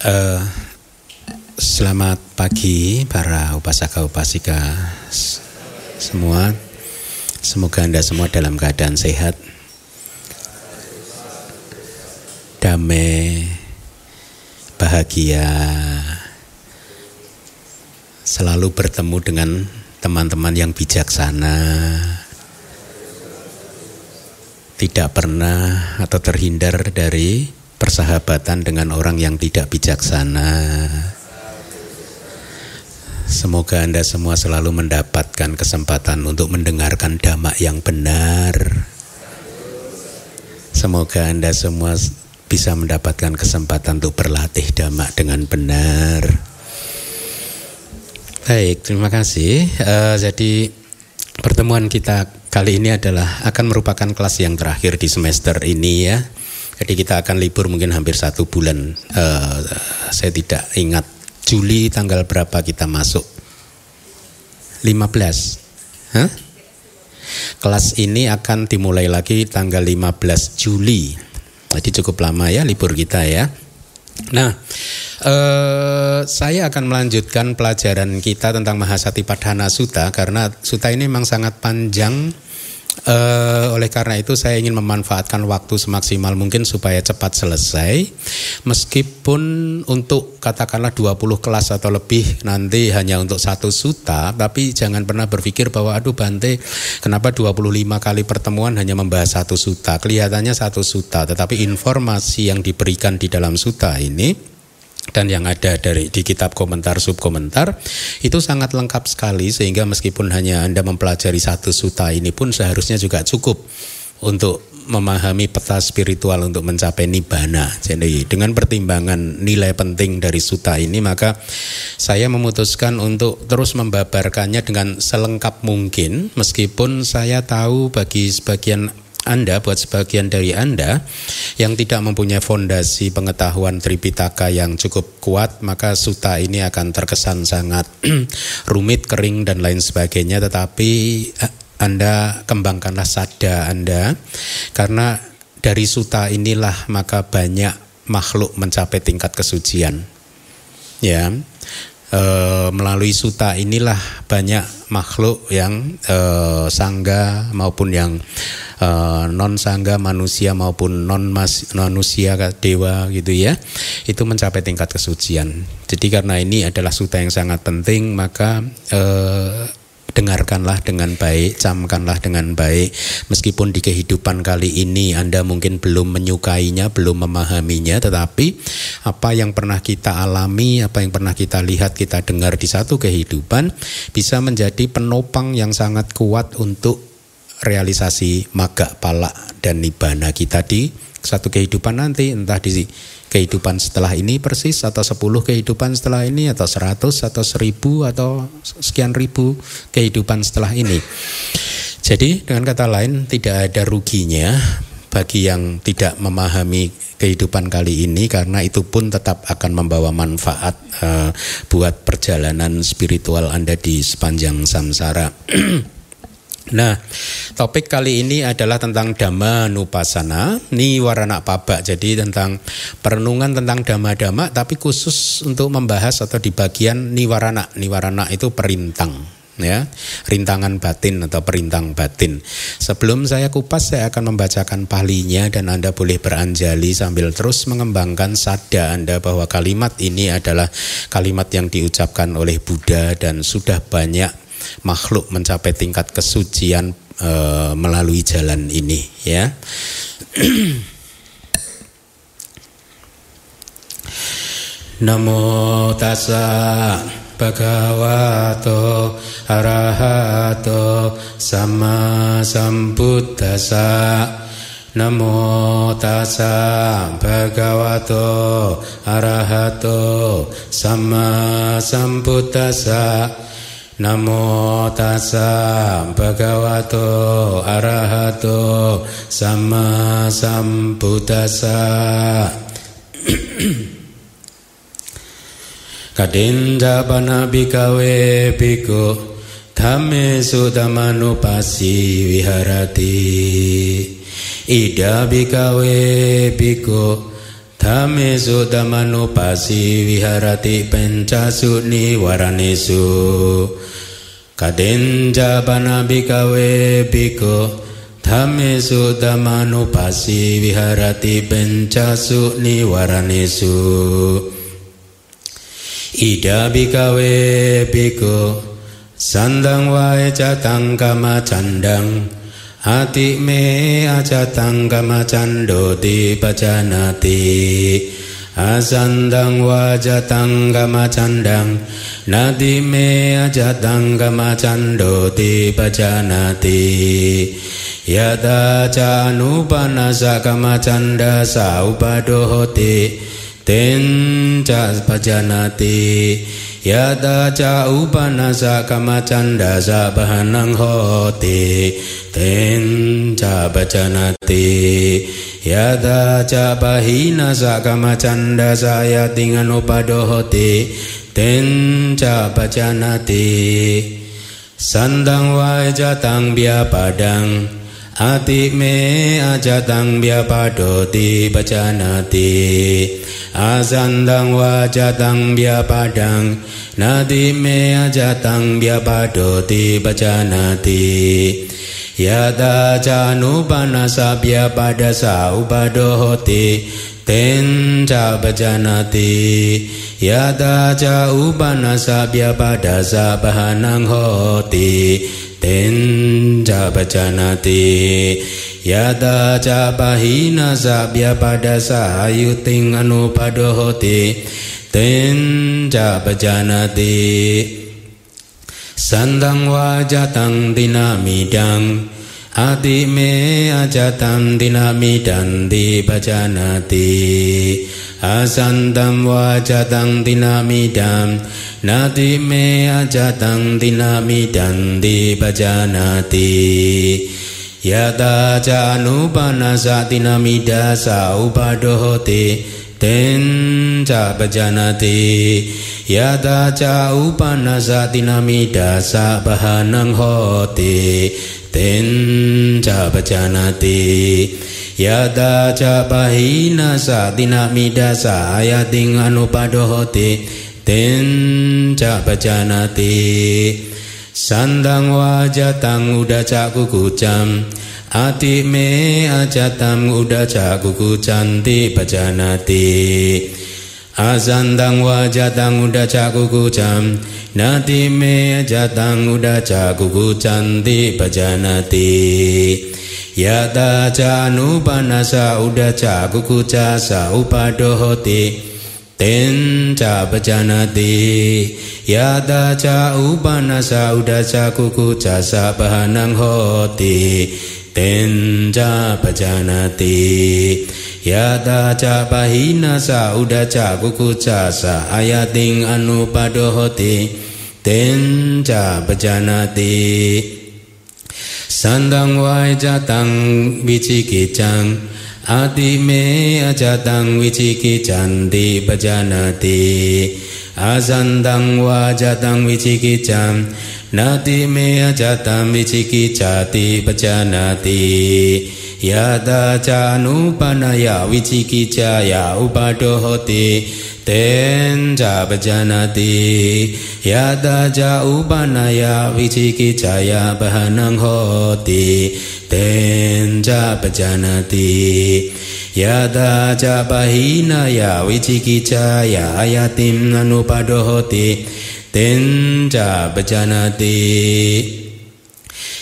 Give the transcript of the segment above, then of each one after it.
Uh, selamat pagi para upasaka upasika semua. Semoga anda semua dalam keadaan sehat, damai, bahagia, selalu bertemu dengan teman-teman yang bijaksana, tidak pernah atau terhindar dari persahabatan dengan orang yang tidak bijaksana. Semoga Anda semua selalu mendapatkan kesempatan untuk mendengarkan dhamma yang benar. Semoga Anda semua bisa mendapatkan kesempatan untuk berlatih dhamma dengan benar. Baik, terima kasih. Uh, jadi pertemuan kita kali ini adalah akan merupakan kelas yang terakhir di semester ini ya. Jadi kita akan libur mungkin hampir satu bulan. Uh, saya tidak ingat Juli tanggal berapa kita masuk. 15. Hah? Kelas ini akan dimulai lagi tanggal 15 Juli. Jadi cukup lama ya libur kita ya. Nah, eh, saya akan melanjutkan pelajaran kita tentang Mahasati Padhana Sutta karena Sutta ini memang sangat panjang Uh, oleh karena itu saya ingin memanfaatkan waktu semaksimal mungkin supaya cepat selesai. Meskipun untuk katakanlah 20 kelas atau lebih nanti hanya untuk satu suta tapi jangan pernah berpikir bahwa aduh Bante kenapa 25 kali pertemuan hanya membahas satu suta? Kelihatannya satu suta tetapi informasi yang diberikan di dalam suta ini dan yang ada dari di kitab komentar subkomentar itu sangat lengkap sekali sehingga meskipun hanya Anda mempelajari satu suta ini pun seharusnya juga cukup untuk memahami peta spiritual untuk mencapai nibbana. Jadi dengan pertimbangan nilai penting dari suta ini maka saya memutuskan untuk terus membabarkannya dengan selengkap mungkin meskipun saya tahu bagi sebagian anda, buat sebagian dari Anda yang tidak mempunyai fondasi pengetahuan Tripitaka yang cukup kuat, maka suta ini akan terkesan sangat rumit, kering dan lain sebagainya, tetapi eh, Anda kembangkanlah sada Anda karena dari suta inilah maka banyak makhluk mencapai tingkat kesucian. Ya e, melalui suta inilah banyak makhluk yang e, sangga maupun yang e, non sangga manusia maupun non mas, manusia dewa gitu ya itu mencapai tingkat kesucian. Jadi karena ini adalah suta yang sangat penting maka e, dengarkanlah dengan baik, camkanlah dengan baik. Meskipun di kehidupan kali ini Anda mungkin belum menyukainya, belum memahaminya, tetapi apa yang pernah kita alami, apa yang pernah kita lihat, kita dengar di satu kehidupan bisa menjadi penopang yang sangat kuat untuk realisasi maga pala dan nibana kita di satu kehidupan nanti entah di kehidupan setelah ini persis atau 10 kehidupan setelah ini atau 100 atau 1000 atau sekian ribu kehidupan setelah ini. Jadi dengan kata lain tidak ada ruginya bagi yang tidak memahami kehidupan kali ini karena itu pun tetap akan membawa manfaat uh, buat perjalanan spiritual Anda di sepanjang samsara. Nah, topik kali ini adalah tentang Dhamma Nupasana, Niwarana Paba. Jadi tentang perenungan tentang Dhamma-Dhamma tapi khusus untuk membahas atau di bagian Niwarana. Niwarana itu perintang ya rintangan batin atau perintang batin. Sebelum saya kupas saya akan membacakan palinya dan Anda boleh beranjali sambil terus mengembangkan sada Anda bahwa kalimat ini adalah kalimat yang diucapkan oleh Buddha dan sudah banyak makhluk mencapai tingkat kesucian e, melalui jalan ini ya. Namo tassa bhagavato arahato sama sambuddhasa Namo tassa bhagavato arahato sama sambuddhasa Namo tassa bhagavato arahato sama sambuddhassa. Kadinda bana bikawe biku Dhamme sudamanupasi viharati. Ida bikawe biku sudamanu pasi viharati pencasu niwaranesu කදෙන්ජපනබිකවේ පිකු තමිසු තමනු පසී විහරති පෙන්චසු නිවරණිසු ඉඩබිකවේ පිකු සඳංවාය චතංගම චන්ඩං අති මේ අජතංගම චන්ඩෝදී පචනතිී Asandang wa jatang gama candang Nadi me ajatang gama cando ti pajanati. Yata ca nupana sa gama pajanati. Yata ca upanasa kama candasa bahanang hoti. Ten ca bacanati Yata ca pahinasa kama candasa yatingan upadohoti. Ten ca bacanati Sandang wajatang biapadang padang. Ati me ajatang biapadoti bacanati. Asandang wajatang biapadang Nati me aja tang biapa ajatang biapadoti bacanati. Yata canupanasa biapadasa upadohoti Tenca bacanati. Yata ca upanasa biapadasa bahanang hoti tenja bacanati, yada ca hina sabya pada sayuting anu pada padohoti. Tenja bacanati, sandang wajatang dinamidang adi me dang dinamidanti bajanati asantam wajatang dinamidam. Nati me ajatang dinamidam. Di ca yata janubana satinamidasa upadohote ten ca bajanati. Yata ca upanasa dinamidasa bahanang hote ten ca bajanati. yada ca bahina sa dinamida sa ayating anupadohoti ten ca bajanati sandang wajatang Uda ca kukucam ati me ajatam udah ca kukucanti Azandang Asandang wajatang udah caku kucam Nati me jatang udah caku kucanti bajanati Ya Yata janu panasa udaca kukuca sa upadohoti Ten ca pejanati Yata ca upanasa udaca kukuca sa bahanang hoti Ten ca Ya Yata ca pahinasa udaca kukuca sa ayating anupadohoti Ten ca pejanati Sandang jatang vichikicang Adime ajatang vichikicang di bajanati Asandang jatang vichikicang Nati me ajatam vichikicati bajanati Yada canupanaya vichikicaya upadohoti tenja bejanati yada ja jau banaya jaya bahanang hoti tenja bejanati yada jabahinaya jaya ayatim nanupadohoti tenja bejanati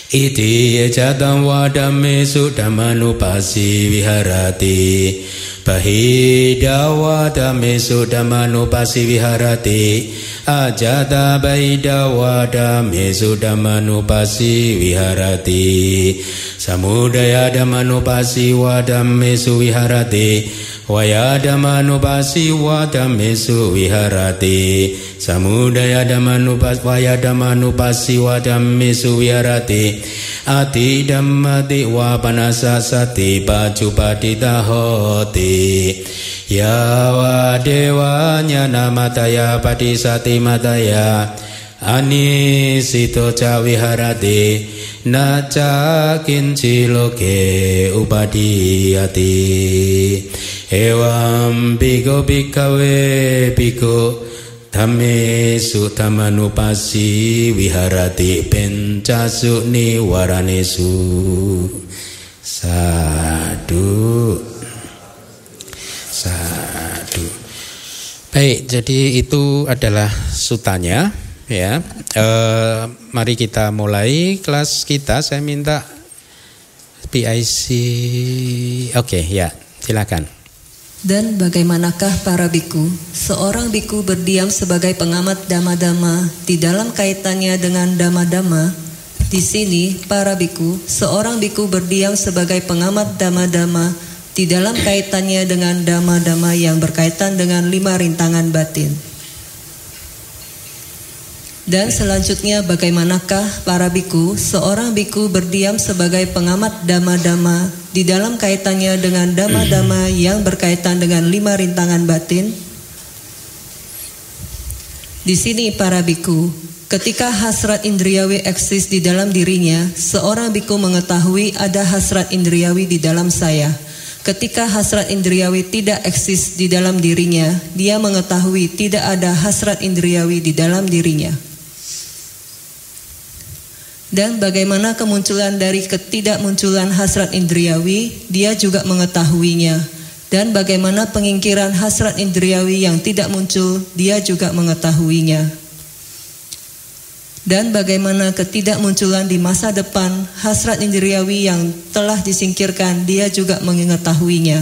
Iti ejatan wadame sudamanu pasi viharati Bahidawadamesu dhamanupasi viharati Ajata bahidawadamesu dhamanupasi viharati Samudaya dhamanupasi wadamesu viharati Waya damanu pasi wadamesu wiharati. Samudaya damanu pasi Waya damanu pasi wadamesu wiharati. Ati damati wapanasa sati Pacupati tahoti. Ya wadewanya namataya Pati sati mataya. Anisito ca wiharati. Na cakin ciloke upadiyati Ya Ewam biko bikawe biko Dhamesu dhamanupasi wiharati pencasu waranesu Sadu Sadu Baik, jadi itu adalah sutanya ya. E, mari kita mulai kelas kita. Saya minta PIC. Oke, ya, silakan. Dan bagaimanakah para biku? Seorang biku berdiam sebagai pengamat dama-dama di dalam kaitannya dengan dama-dama. Di sini, para biku, seorang biku berdiam sebagai pengamat dama-dama di dalam kaitannya dengan dama-dama yang berkaitan dengan lima rintangan batin. Dan selanjutnya bagaimanakah para biku, seorang biku berdiam sebagai pengamat dama-dama di dalam kaitannya dengan dama-dama yang berkaitan dengan lima rintangan batin? Di sini para biku, ketika hasrat indriawi eksis di dalam dirinya, seorang biku mengetahui ada hasrat indriawi di dalam saya. Ketika hasrat indriawi tidak eksis di dalam dirinya, dia mengetahui tidak ada hasrat indriawi di dalam dirinya. Dan bagaimana kemunculan dari ketidakmunculan hasrat indriawi, dia juga mengetahuinya. Dan bagaimana pengingkiran hasrat indriawi yang tidak muncul, dia juga mengetahuinya. Dan bagaimana ketidakmunculan di masa depan hasrat indriawi yang telah disingkirkan, dia juga mengetahuinya.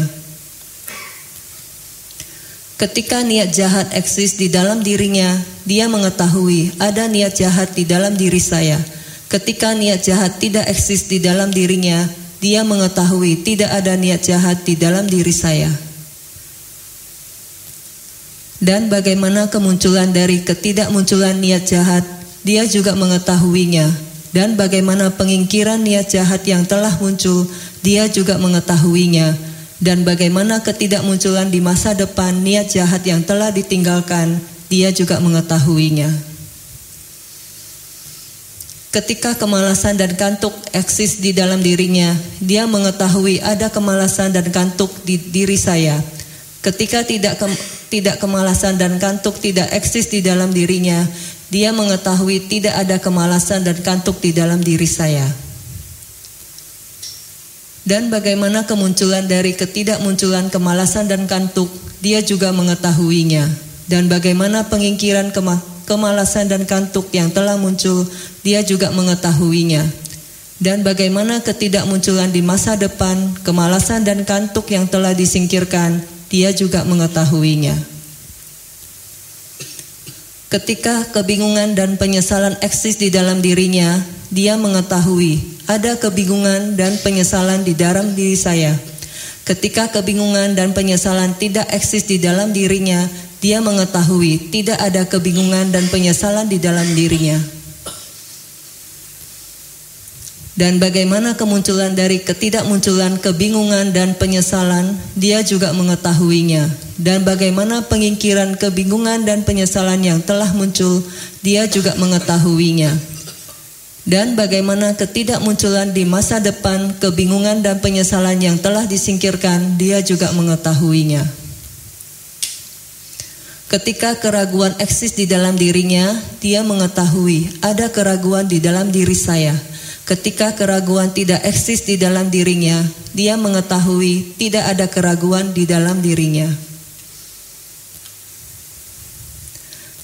Ketika niat jahat eksis di dalam dirinya, dia mengetahui ada niat jahat di dalam diri saya Ketika niat jahat tidak eksis di dalam dirinya, dia mengetahui tidak ada niat jahat di dalam diri saya. Dan bagaimana kemunculan dari ketidakmunculan niat jahat, dia juga mengetahuinya. Dan bagaimana pengingkiran niat jahat yang telah muncul, dia juga mengetahuinya. Dan bagaimana ketidakmunculan di masa depan niat jahat yang telah ditinggalkan, dia juga mengetahuinya. Ketika kemalasan dan kantuk eksis di dalam dirinya, dia mengetahui ada kemalasan dan kantuk di diri saya. Ketika tidak ke, tidak kemalasan dan kantuk tidak eksis di dalam dirinya, dia mengetahui tidak ada kemalasan dan kantuk di dalam diri saya. Dan bagaimana kemunculan dari ketidakmunculan kemalasan dan kantuk, dia juga mengetahuinya. Dan bagaimana pengingkiran kemalasan kemalasan dan kantuk yang telah muncul, dia juga mengetahuinya. Dan bagaimana ketidakmunculan di masa depan, kemalasan dan kantuk yang telah disingkirkan, dia juga mengetahuinya. Ketika kebingungan dan penyesalan eksis di dalam dirinya, dia mengetahui ada kebingungan dan penyesalan di dalam diri saya. Ketika kebingungan dan penyesalan tidak eksis di dalam dirinya, dia mengetahui tidak ada kebingungan dan penyesalan di dalam dirinya. Dan bagaimana kemunculan dari ketidakmunculan kebingungan dan penyesalan, dia juga mengetahuinya. Dan bagaimana pengingkiran kebingungan dan penyesalan yang telah muncul, dia juga mengetahuinya. Dan bagaimana ketidakmunculan di masa depan kebingungan dan penyesalan yang telah disingkirkan, dia juga mengetahuinya. Ketika keraguan eksis di dalam dirinya, dia mengetahui ada keraguan di dalam diri saya. Ketika keraguan tidak eksis di dalam dirinya, dia mengetahui tidak ada keraguan di dalam dirinya.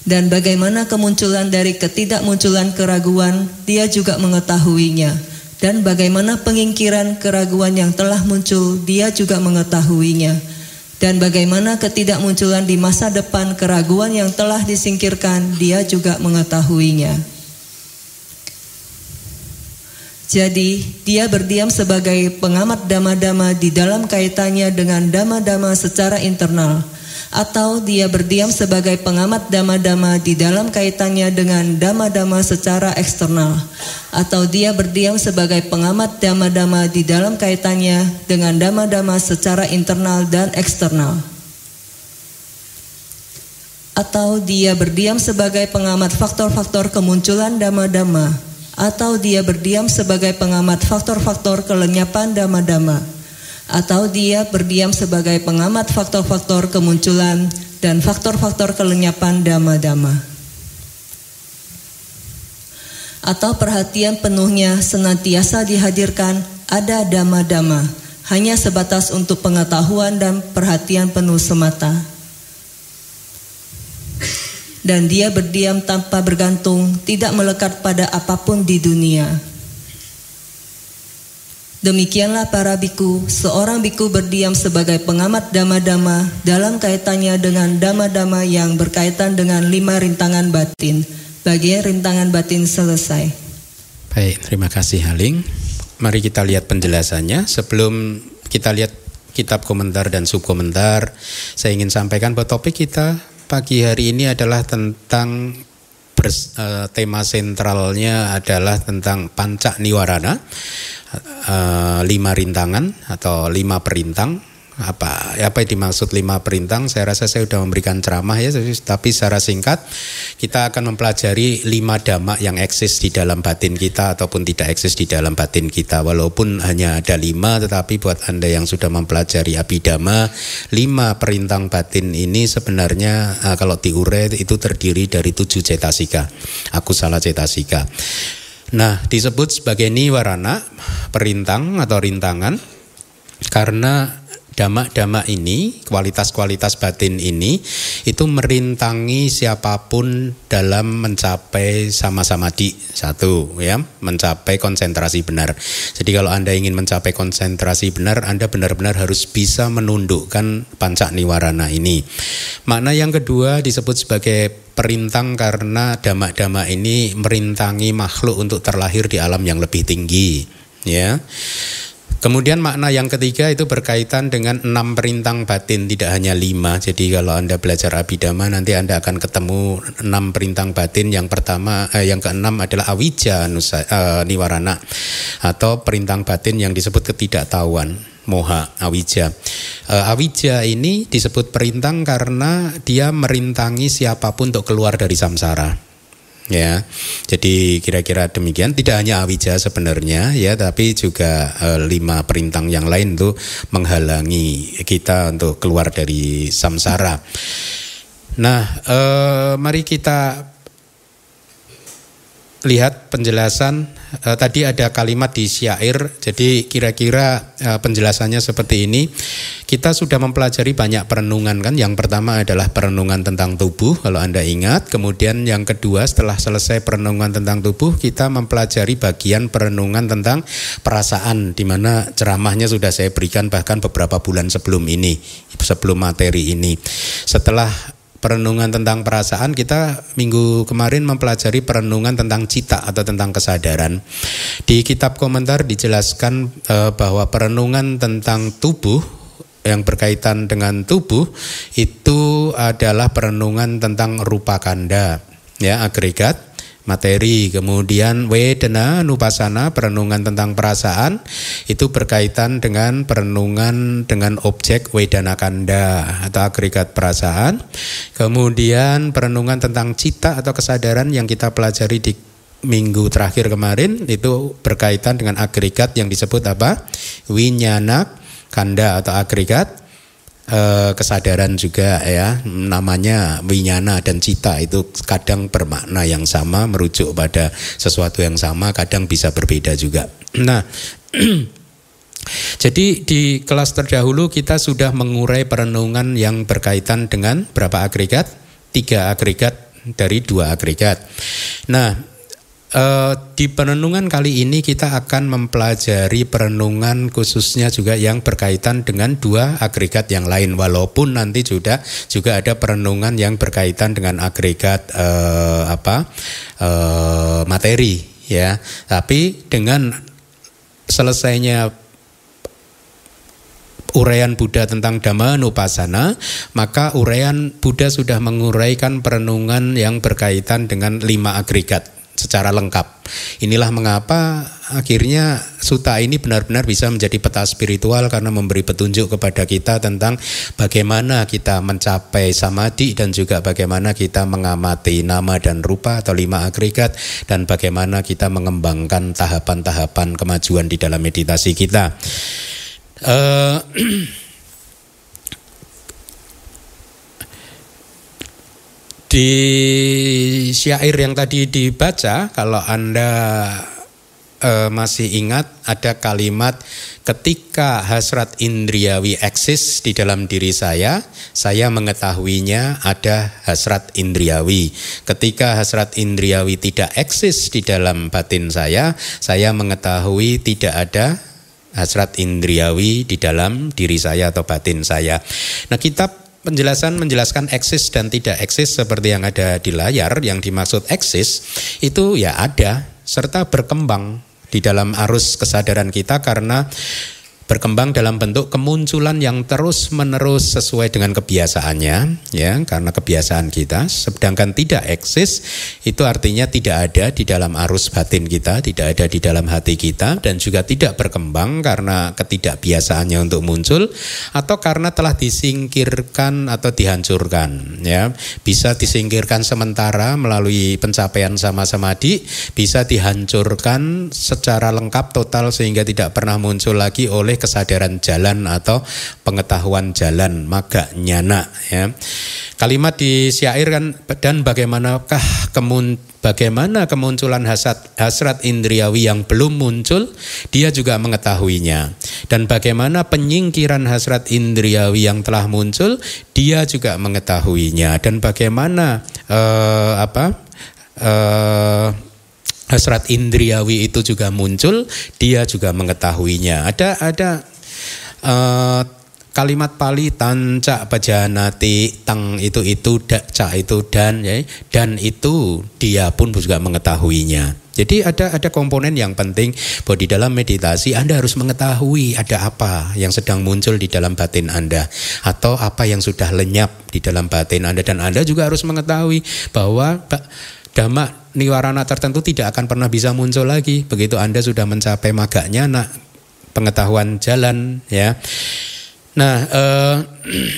Dan bagaimana kemunculan dari ketidakmunculan keraguan, dia juga mengetahuinya. Dan bagaimana pengingkiran keraguan yang telah muncul, dia juga mengetahuinya dan bagaimana ketidakmunculan di masa depan keraguan yang telah disingkirkan, dia juga mengetahuinya. Jadi, dia berdiam sebagai pengamat dama-dama di dalam kaitannya dengan dama-dama secara internal atau dia berdiam sebagai pengamat dama-dama di dalam kaitannya dengan dama-dama secara eksternal, atau dia berdiam sebagai pengamat dama-dama di dalam kaitannya dengan dama-dama secara internal dan eksternal, atau dia berdiam sebagai pengamat faktor-faktor kemunculan dama-dama, atau dia berdiam sebagai pengamat faktor-faktor kelenyapan dama-dama atau dia berdiam sebagai pengamat faktor-faktor kemunculan dan faktor-faktor kelenyapan dama-dama. Atau perhatian penuhnya senantiasa dihadirkan ada dama-dama, hanya sebatas untuk pengetahuan dan perhatian penuh semata. Dan dia berdiam tanpa bergantung, tidak melekat pada apa pun di dunia. Demikianlah para biku, seorang biku berdiam sebagai pengamat dama-dama dalam kaitannya dengan dama-dama yang berkaitan dengan lima rintangan batin. Bagian rintangan batin selesai. Baik, terima kasih Haling. Mari kita lihat penjelasannya. Sebelum kita lihat kitab komentar dan subkomentar, saya ingin sampaikan bahwa topik kita pagi hari ini adalah tentang bers, uh, tema sentralnya adalah tentang panca niwarana uh, lima rintangan atau lima perintang apa apa yang dimaksud lima perintang? Saya rasa saya sudah memberikan ceramah ya tapi secara singkat kita akan mempelajari lima dhamma yang eksis di dalam batin kita ataupun tidak eksis di dalam batin kita. Walaupun hanya ada lima tetapi buat anda yang sudah mempelajari abidama lima perintang batin ini sebenarnya uh, kalau diure itu terdiri dari tujuh cetasika. Aku salah cetasika. Nah disebut sebagai niwarana perintang atau rintangan karena Dama-dama ini, kualitas-kualitas batin ini itu merintangi siapa pun dalam mencapai sama-sama di satu ya, mencapai konsentrasi benar. Jadi kalau Anda ingin mencapai konsentrasi benar, Anda benar-benar harus bisa menundukkan pancak niwarana ini. Makna yang kedua disebut sebagai perintang karena dama-dama ini merintangi makhluk untuk terlahir di alam yang lebih tinggi ya Kemudian makna yang ketiga itu berkaitan dengan enam perintang batin, tidak hanya lima. Jadi kalau Anda belajar Abhidhamma nanti Anda akan ketemu enam perintang batin. Yang pertama, eh, yang keenam adalah awija nusa, eh, niwarana atau perintang batin yang disebut ketidaktahuan moha awija. Uh, awija ini disebut perintang karena dia merintangi siapa pun untuk keluar dari samsara ya. Jadi kira-kira demikian tidak hanya awija sebenarnya ya tapi juga e, lima perintang yang lain itu menghalangi kita untuk keluar dari samsara. Nah, e, mari kita lihat penjelasan uh, tadi ada kalimat di syair jadi kira-kira uh, penjelasannya seperti ini. Kita sudah mempelajari banyak perenungan kan? Yang pertama adalah perenungan tentang tubuh kalau Anda ingat. Kemudian yang kedua setelah selesai perenungan tentang tubuh kita mempelajari bagian perenungan tentang perasaan di mana ceramahnya sudah saya berikan bahkan beberapa bulan sebelum ini sebelum materi ini. Setelah perenungan tentang perasaan kita minggu kemarin mempelajari perenungan tentang cita atau tentang kesadaran. Di kitab komentar dijelaskan e, bahwa perenungan tentang tubuh yang berkaitan dengan tubuh itu adalah perenungan tentang rupa kanda ya agregat materi. Kemudian wedana nupasana perenungan tentang perasaan itu berkaitan dengan perenungan dengan objek wedana kanda atau agregat perasaan. Kemudian perenungan tentang cita atau kesadaran yang kita pelajari di minggu terakhir kemarin itu berkaitan dengan agregat yang disebut apa? Winyana kanda atau agregat eh, kesadaran juga ya namanya winyana dan cita itu kadang bermakna yang sama merujuk pada sesuatu yang sama kadang bisa berbeda juga nah Jadi di kelas terdahulu kita sudah mengurai perenungan yang berkaitan dengan berapa agregat? Tiga agregat dari dua agregat. Nah, Uh, di perenungan kali ini kita akan mempelajari perenungan khususnya juga yang berkaitan dengan dua agregat yang lain. Walaupun nanti juga juga ada perenungan yang berkaitan dengan agregat uh, apa uh, materi ya. Tapi dengan selesainya uraian Buddha tentang Dhamma Nupasana, maka uraian Buddha sudah menguraikan perenungan yang berkaitan dengan lima agregat secara lengkap. Inilah mengapa akhirnya suta ini benar-benar bisa menjadi peta spiritual karena memberi petunjuk kepada kita tentang bagaimana kita mencapai samadhi dan juga bagaimana kita mengamati nama dan rupa atau lima agregat dan bagaimana kita mengembangkan tahapan-tahapan kemajuan di dalam meditasi kita. Uh, di syair yang tadi dibaca, kalau Anda uh, masih ingat ada kalimat ketika hasrat indriawi eksis di dalam diri saya, saya mengetahuinya ada hasrat indriawi. Ketika hasrat indriawi tidak eksis di dalam batin saya, saya mengetahui tidak ada hasrat indriawi di dalam diri saya atau batin saya. Nah, kitab penjelasan menjelaskan eksis dan tidak eksis seperti yang ada di layar yang dimaksud eksis itu ya ada serta berkembang di dalam arus kesadaran kita karena berkembang dalam bentuk kemunculan yang terus menerus sesuai dengan kebiasaannya ya karena kebiasaan kita. Sedangkan tidak eksis itu artinya tidak ada di dalam arus batin kita tidak ada di dalam hati kita dan juga tidak berkembang karena ketidakbiasaannya untuk muncul atau karena telah disingkirkan atau dihancurkan ya. Bisa disingkirkan sementara melalui pencapaian sama samadhi bisa dihancurkan secara lengkap total sehingga tidak pernah muncul lagi oleh oleh kesadaran jalan atau pengetahuan jalan maga nyana ya. Kalimat di syair kan dan bagaimanakah kemun bagaimana kemunculan hasrat hasrat indriawi yang belum muncul? Dia juga mengetahuinya. Dan bagaimana penyingkiran hasrat indriawi yang telah muncul? Dia juga mengetahuinya. Dan bagaimana uh, apa uh, hasrat indriawi itu juga muncul, dia juga mengetahuinya. Ada ada uh, kalimat Pali tanca pajanati tang itu itu ca itu dan ya dan itu dia pun juga mengetahuinya. Jadi ada ada komponen yang penting bahwa di dalam meditasi Anda harus mengetahui ada apa yang sedang muncul di dalam batin Anda atau apa yang sudah lenyap di dalam batin Anda dan Anda juga harus mengetahui bahwa dhamma niwarana tertentu tidak akan pernah bisa muncul lagi begitu Anda sudah mencapai maganya nak pengetahuan jalan ya. Nah, eh,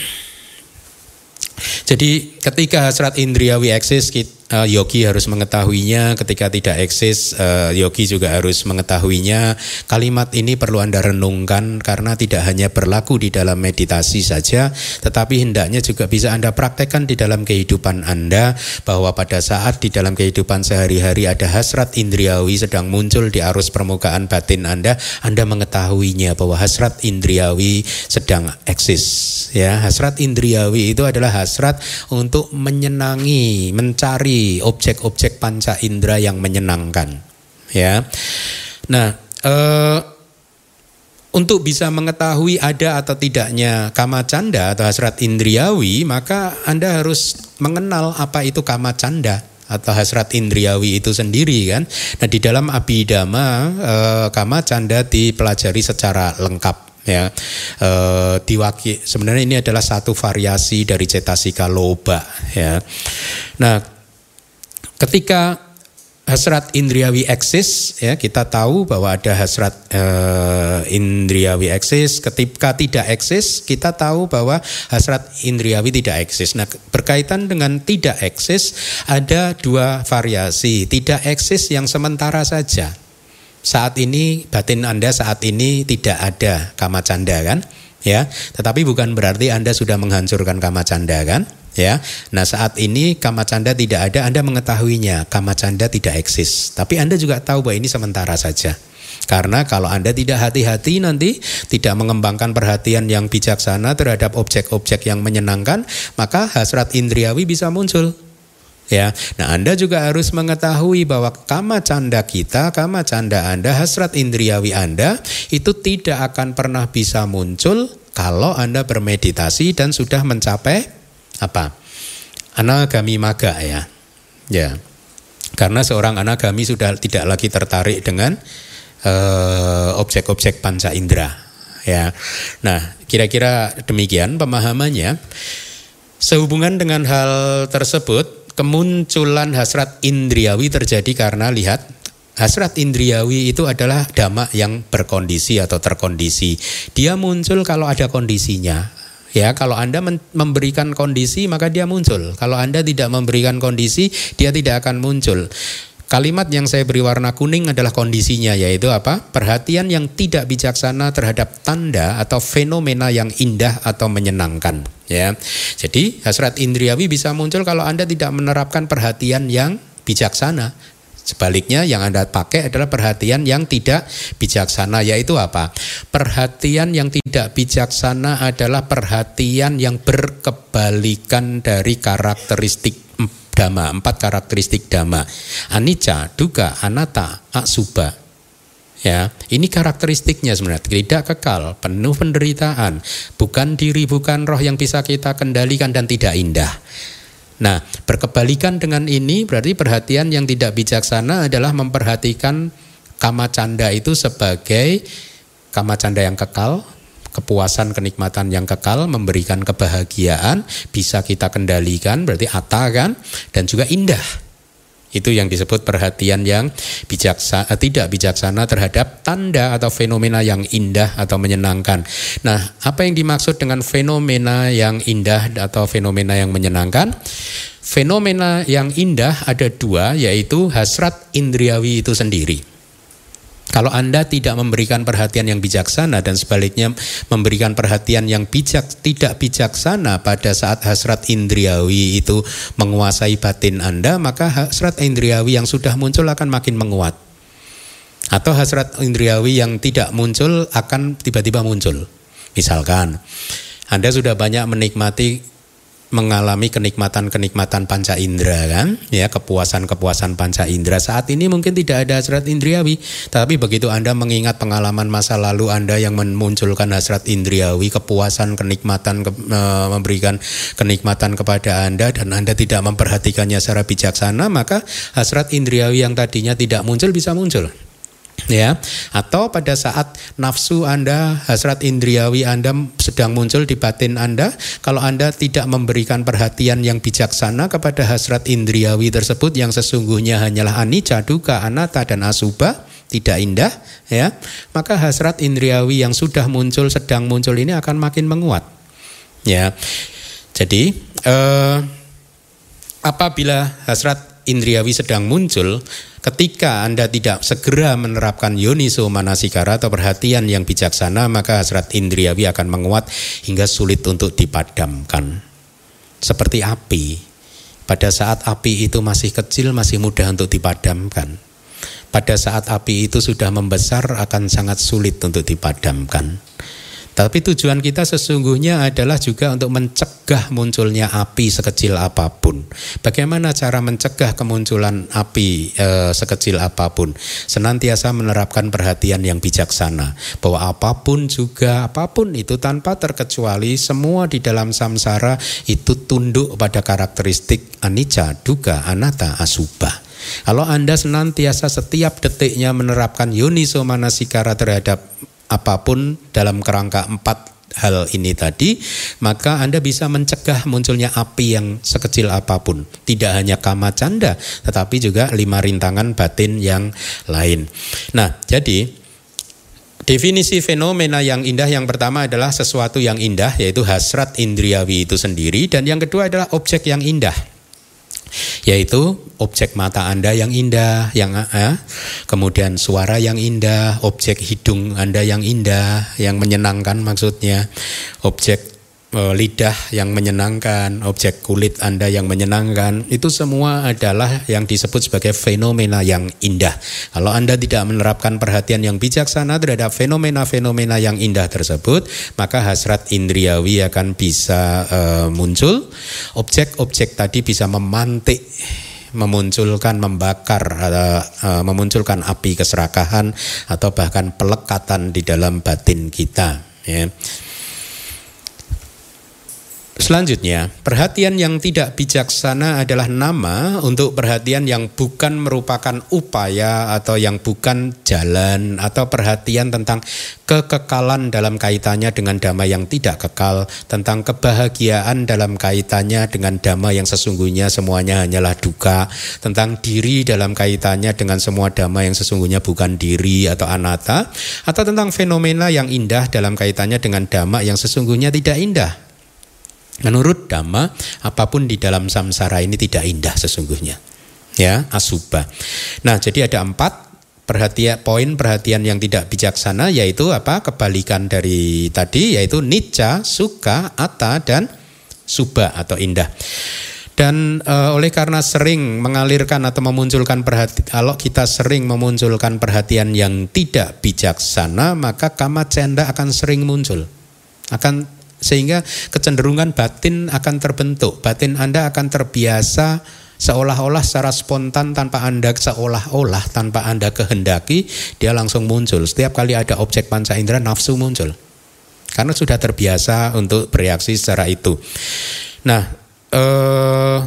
jadi ketika hasrat indriawi eksis uh, yogi harus mengetahuinya, ketika tidak eksis uh, yogi juga harus mengetahuinya. Kalimat ini perlu Anda renungkan karena tidak hanya berlaku di dalam meditasi saja, tetapi hendaknya juga bisa Anda praktekkan di dalam kehidupan Anda bahwa pada saat di dalam kehidupan sehari-hari ada hasrat indriawi sedang muncul di arus permukaan batin Anda, Anda mengetahuinya bahwa hasrat indriawi sedang eksis ya. Hasrat indriawi itu adalah hasrat untuk menyenangi, mencari objek-objek panca indera yang menyenangkan. Ya. Nah, eh, untuk bisa mengetahui ada atau tidaknya kama canda atau hasrat indriawi, maka Anda harus mengenal apa itu kama canda atau hasrat indriawi itu sendiri kan. Nah, di dalam abidama eh, kama canda dipelajari secara lengkap ya e, diwaki sebenarnya ini adalah satu variasi dari cetasika loba ya nah ketika hasrat indriawi eksis ya kita tahu bahwa ada hasrat e, indriawi eksis ketika tidak eksis kita tahu bahwa hasrat indriawi tidak eksis nah berkaitan dengan tidak eksis ada dua variasi tidak eksis yang sementara saja saat ini batin Anda saat ini tidak ada kama canda kan? Ya, tetapi bukan berarti Anda sudah menghancurkan kama canda kan? Ya. Nah, saat ini kama canda tidak ada, Anda mengetahuinya, kama canda tidak eksis. Tapi Anda juga tahu bahwa ini sementara saja. Karena kalau Anda tidak hati-hati nanti tidak mengembangkan perhatian yang bijaksana terhadap objek-objek yang menyenangkan, maka hasrat indriawi bisa muncul. Ya, nah Anda juga harus mengetahui bahwa kama canda kita, kama canda Anda, hasrat indriawi Anda itu tidak akan pernah bisa muncul kalau Anda bermeditasi dan sudah mencapai apa? Anagami maga ya. Ya. Karena seorang anagami sudah tidak lagi tertarik dengan uh, objek-objek panca indera. Ya. Nah, kira-kira demikian pemahamannya. Sehubungan dengan hal tersebut, kemunculan hasrat indriawi terjadi karena lihat hasrat indriawi itu adalah dhamma yang berkondisi atau terkondisi. Dia muncul kalau ada kondisinya. Ya, kalau Anda memberikan kondisi maka dia muncul. Kalau Anda tidak memberikan kondisi, dia tidak akan muncul. Kalimat yang saya beri warna kuning adalah kondisinya yaitu apa? Perhatian yang tidak bijaksana terhadap tanda atau fenomena yang indah atau menyenangkan ya. Jadi hasrat indriawi bisa muncul kalau Anda tidak menerapkan perhatian yang bijaksana. Sebaliknya yang Anda pakai adalah perhatian yang tidak bijaksana yaitu apa? Perhatian yang tidak bijaksana adalah perhatian yang berkebalikan dari karakteristik dhamma, empat karakteristik dhamma. Anicca, duga, anatta, asuba. Ya, ini karakteristiknya sebenarnya tidak kekal, penuh penderitaan, bukan diri, bukan roh yang bisa kita kendalikan dan tidak indah. Nah, berkebalikan dengan ini berarti perhatian yang tidak bijaksana adalah memperhatikan kama canda itu sebagai kama canda yang kekal, kepuasan kenikmatan yang kekal memberikan kebahagiaan bisa kita kendalikan berarti ata kan dan juga indah itu yang disebut perhatian yang bijaksana eh, tidak bijaksana terhadap tanda atau fenomena yang indah atau menyenangkan. Nah, apa yang dimaksud dengan fenomena yang indah atau fenomena yang menyenangkan? Fenomena yang indah ada dua, yaitu hasrat indriawi itu sendiri. Kalau Anda tidak memberikan perhatian yang bijaksana dan sebaliknya memberikan perhatian yang bijak tidak bijaksana pada saat hasrat indriawi itu menguasai batin Anda, maka hasrat indriawi yang sudah muncul akan makin menguat. Atau hasrat indriawi yang tidak muncul akan tiba-tiba muncul. Misalkan Anda sudah banyak menikmati mengalami kenikmatan-kenikmatan panca indera kan? Ya kepuasan-kepuasan panca indera. Saat ini mungkin tidak ada hasrat indriawi tapi begitu Anda mengingat pengalaman masa lalu Anda yang memunculkan hasrat indriawi kepuasan kenikmatan ke, e, memberikan kenikmatan kepada Anda dan Anda tidak memperhatikannya secara bijaksana maka hasrat indriawi yang tadinya tidak muncul bisa muncul ya. Atau pada saat nafsu Anda hasrat indriawi Anda sedang muncul di batin Anda kalau Anda tidak memberikan perhatian yang bijaksana kepada hasrat indriawi tersebut yang sesungguhnya hanyalah anicca duka anatta dan asuba tidak indah ya maka hasrat indriawi yang sudah muncul sedang muncul ini akan makin menguat ya. Jadi eh, apabila hasrat indriawi sedang muncul Ketika Anda tidak segera menerapkan yoniso manasikara atau perhatian yang bijaksana, maka hasrat indriawi akan menguat hingga sulit untuk dipadamkan. Seperti api. Pada saat api itu masih kecil, masih mudah untuk dipadamkan. Pada saat api itu sudah membesar, akan sangat sulit untuk dipadamkan. Tapi tujuan kita sesungguhnya adalah juga untuk mencegah munculnya api sekecil apa pun. Bagaimana cara mencegah kemunculan api e, sekecil apa pun? Senantiasa menerapkan perhatian yang bijaksana bahwa apa pun juga apa pun itu tanpa terkecuali semua di dalam samsara itu tunduk pada karakteristik anicca, duga, anatta, asubha. Kalau Anda senantiasa setiap detiknya menerapkan yoniso manasikara terhadap apa pun dalam kerangka empat hal ini tadi, maka Anda bisa mencegah munculnya api yang sekecil apa pun. Tidak hanya kama canda, tetapi juga lima rintangan batin yang lain. Nah, jadi definisi fenomena yang indah yang pertama adalah sesuatu yang indah, yaitu hasrat indriawi itu sendiri, dan yang kedua adalah objek yang indah yaitu objek mata Anda yang indah, yang eh, kemudian suara yang indah, objek hidung Anda yang indah, yang menyenangkan maksudnya, objek Eh, lidah yang menyenangkan, objek kulit Anda yang menyenangkan, itu semua adalah yang disebut sebagai fenomena yang indah. Kalau Anda tidak menerapkan perhatian yang bijaksana terhadap fenomena-fenomena yang indah tersebut, maka hasrat indriawi akan bisa uh, muncul. Objek-objek tadi bisa memantik memunculkan membakar uh, memunculkan api keserakahan atau bahkan pelekatan di dalam batin kita ya. Selanjutnya, perhatian yang tidak bijaksana adalah nama untuk perhatian yang bukan merupakan upaya atau yang bukan jalan atau perhatian tentang kekekalan dalam kaitannya dengan dhamma yang tidak kekal, tentang kebahagiaan dalam kaitannya dengan dhamma yang sesungguhnya semuanya hanyalah duka, tentang diri dalam kaitannya dengan semua dhamma yang sesungguhnya bukan diri atau anatta, atau tentang fenomena yang indah dalam kaitannya dengan dhamma yang sesungguhnya tidak indah Menurut Dhamma, apa pun di dalam samsara ini tidak indah sesungguhnya. Ya, asubha. Nah, jadi ada empat perhatian poin perhatian yang tidak bijaksana yaitu apa? Kebalikan dari tadi yaitu nica, suka, atta dan subha atau indah. Dan e, oleh karena sering mengalirkan atau memunculkan perhatian, kalau kita sering memunculkan perhatian yang tidak bijaksana, maka kama cenda akan sering muncul. Akan sehingga kecenderungan batin akan terbentuk. Batin Anda akan terbiasa seolah-olah secara spontan tanpa Anda seolah-olah tanpa Anda kehendaki, dia langsung muncul. Setiap kali ada objek panca indera nafsu muncul. Karena sudah terbiasa untuk bereaksi secara itu. Nah, eh,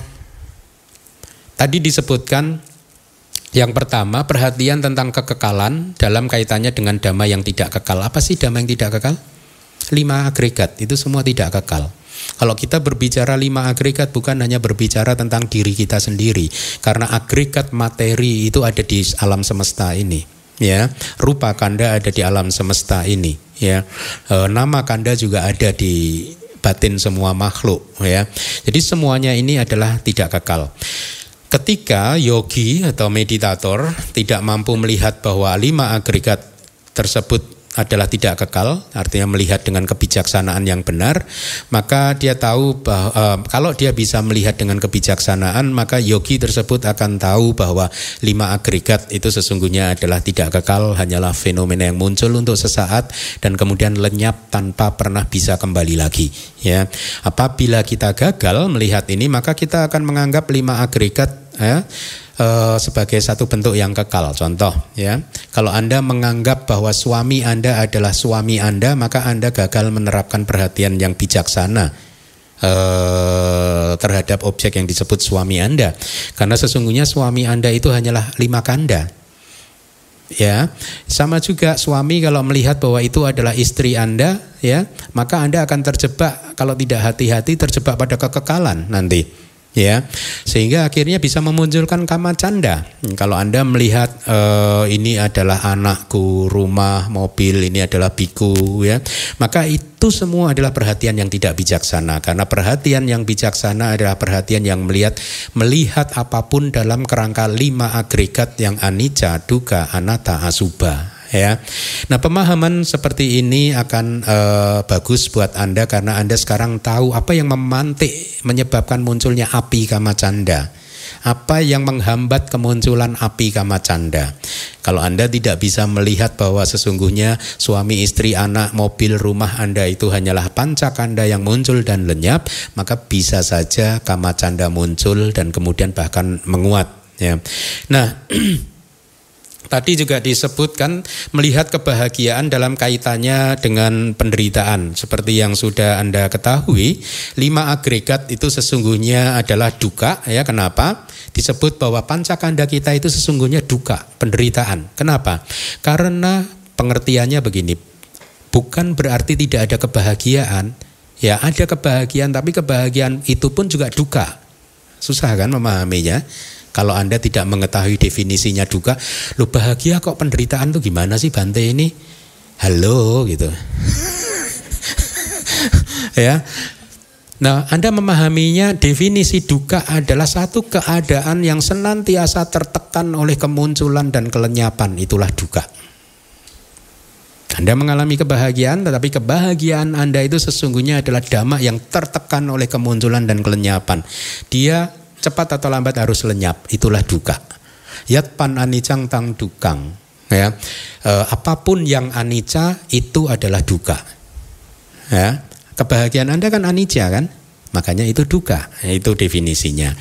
tadi disebutkan yang pertama perhatian tentang kekekalan dalam kaitannya dengan dhamma yang tidak kekal. Apa sih dhamma yang tidak kekal? Lima agregat itu semua tidak kekal. Kalau kita berbicara lima agregat bukan hanya berbicara tentang diri kita sendiri, karena agregat materi itu ada di alam semesta ini. Ya, rupa kanda ada di alam semesta ini. Ya, e, nama kanda juga ada di batin semua makhluk ya. Jadi semuanya ini adalah tidak kekal. Ketika yogi atau meditator tidak mampu melihat bahwa lima agregat tersebut adalah tidak kekal, artinya melihat dengan kebijaksanaan yang benar, maka dia tahu bahwa uh, kalau dia bisa melihat dengan kebijaksanaan, maka yogi tersebut akan tahu bahwa lima agregat itu sesungguhnya adalah tidak kekal, hanyalah fenomena yang muncul untuk sesaat dan kemudian lenyap tanpa pernah bisa kembali lagi. Ya, apabila kita gagal melihat ini, maka kita akan menganggap lima agregat ya, uh, sebagai satu bentuk yang kekal. Contoh ya, kalau Anda menganggap bahwa suami Anda adalah suami Anda, maka Anda gagal menerapkan perhatian yang bijaksana uh, terhadap objek yang disebut suami Anda. Karena sesungguhnya suami Anda itu hanyalah lima kanda. Ya, sama juga suami kalau melihat bahwa itu adalah istri Anda, ya, maka Anda akan terjebak kalau tidak hati-hati terjebak pada kekekalan nanti ya sehingga akhirnya bisa memunculkan kama canda. Kalau anda melihat uh, ini adalah anakku rumah mobil ini adalah biku ya maka itu semua adalah perhatian yang tidak bijaksana. Karena perhatian yang bijaksana adalah perhatian yang melihat melihat apa pun dalam kerangka lima agregat yang anicca duka anatta asuba ya. Nah, pemahaman seperti ini akan uh, bagus buat Anda karena Anda sekarang tahu apa yang memantik menyebabkan munculnya api kama canda. Apa yang menghambat kemunculan api kama canda? Kalau Anda tidak bisa melihat bahwa sesungguhnya suami, istri, anak, mobil, rumah Anda itu hanyalah pancakanda yang muncul dan lenyap, maka bisa saja kama canda muncul dan kemudian bahkan menguat. Ya. Nah, Tadi juga disebutkan melihat kebahagiaan dalam kaitannya dengan penderitaan. Seperti yang sudah Anda ketahui, lima agregat itu sesungguhnya adalah duka. Ya, kenapa? Disebut bahwa pancakanda kita itu sesungguhnya duka, penderitaan. Kenapa? Karena pengertiannya begini, bukan berarti tidak ada kebahagiaan. Ya, ada kebahagiaan, tapi kebahagiaan itu pun juga duka. Susah kan memahaminya? Kalau Anda tidak mengetahui definisinya duka, lu bahagia kok penderitaan tuh gimana sih Bante ini? Halo gitu. ya. Nah, Anda memahaminya definisi duka adalah satu keadaan yang senantiasa tertekan oleh kemunculan dan kelenyapan, itulah duka. Anda mengalami kebahagiaan, tetapi kebahagiaan Anda itu sesungguhnya adalah dhamma yang tertekan oleh kemunculan dan kelenyapan. Dia cepat atau lambat harus lenyap. Itulah duka. Yat pan anicang tang dukang. Ya, e, apa pun yang anicca itu adalah duka. Ya, kebahagiaan Anda kan anicca kan? Makanya itu duka. Itu definisinya.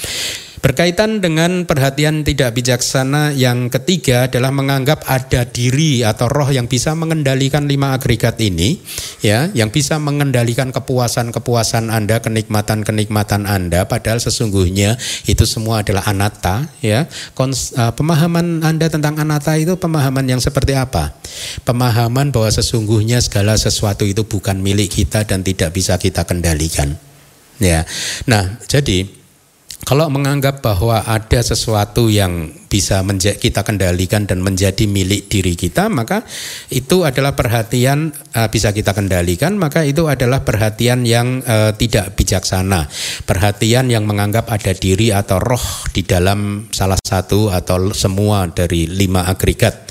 Berkaitan dengan perhatian tidak bijaksana yang ketiga adalah menganggap ada diri atau roh yang bisa mengendalikan lima agregat ini, ya, yang bisa mengendalikan kepuasan-kepuasan Anda, kenikmatan-kenikmatan Anda, padahal sesungguhnya itu semua adalah anatta, ya. Kons, uh, pemahaman Anda tentang anatta itu pemahaman yang seperti apa? Pemahaman bahwa sesungguhnya segala sesuatu itu bukan milik kita dan tidak bisa kita kendalikan. Ya. Nah, jadi kalau menganggap bahwa ada sesuatu yang bisa kita kendalikan dan menjadi milik diri kita, maka itu adalah perhatian uh, bisa kita kendalikan, maka itu adalah perhatian yang uh, tidak bijaksana, perhatian yang menganggap ada diri atau roh di dalam salah satu atau semua dari lima agregat.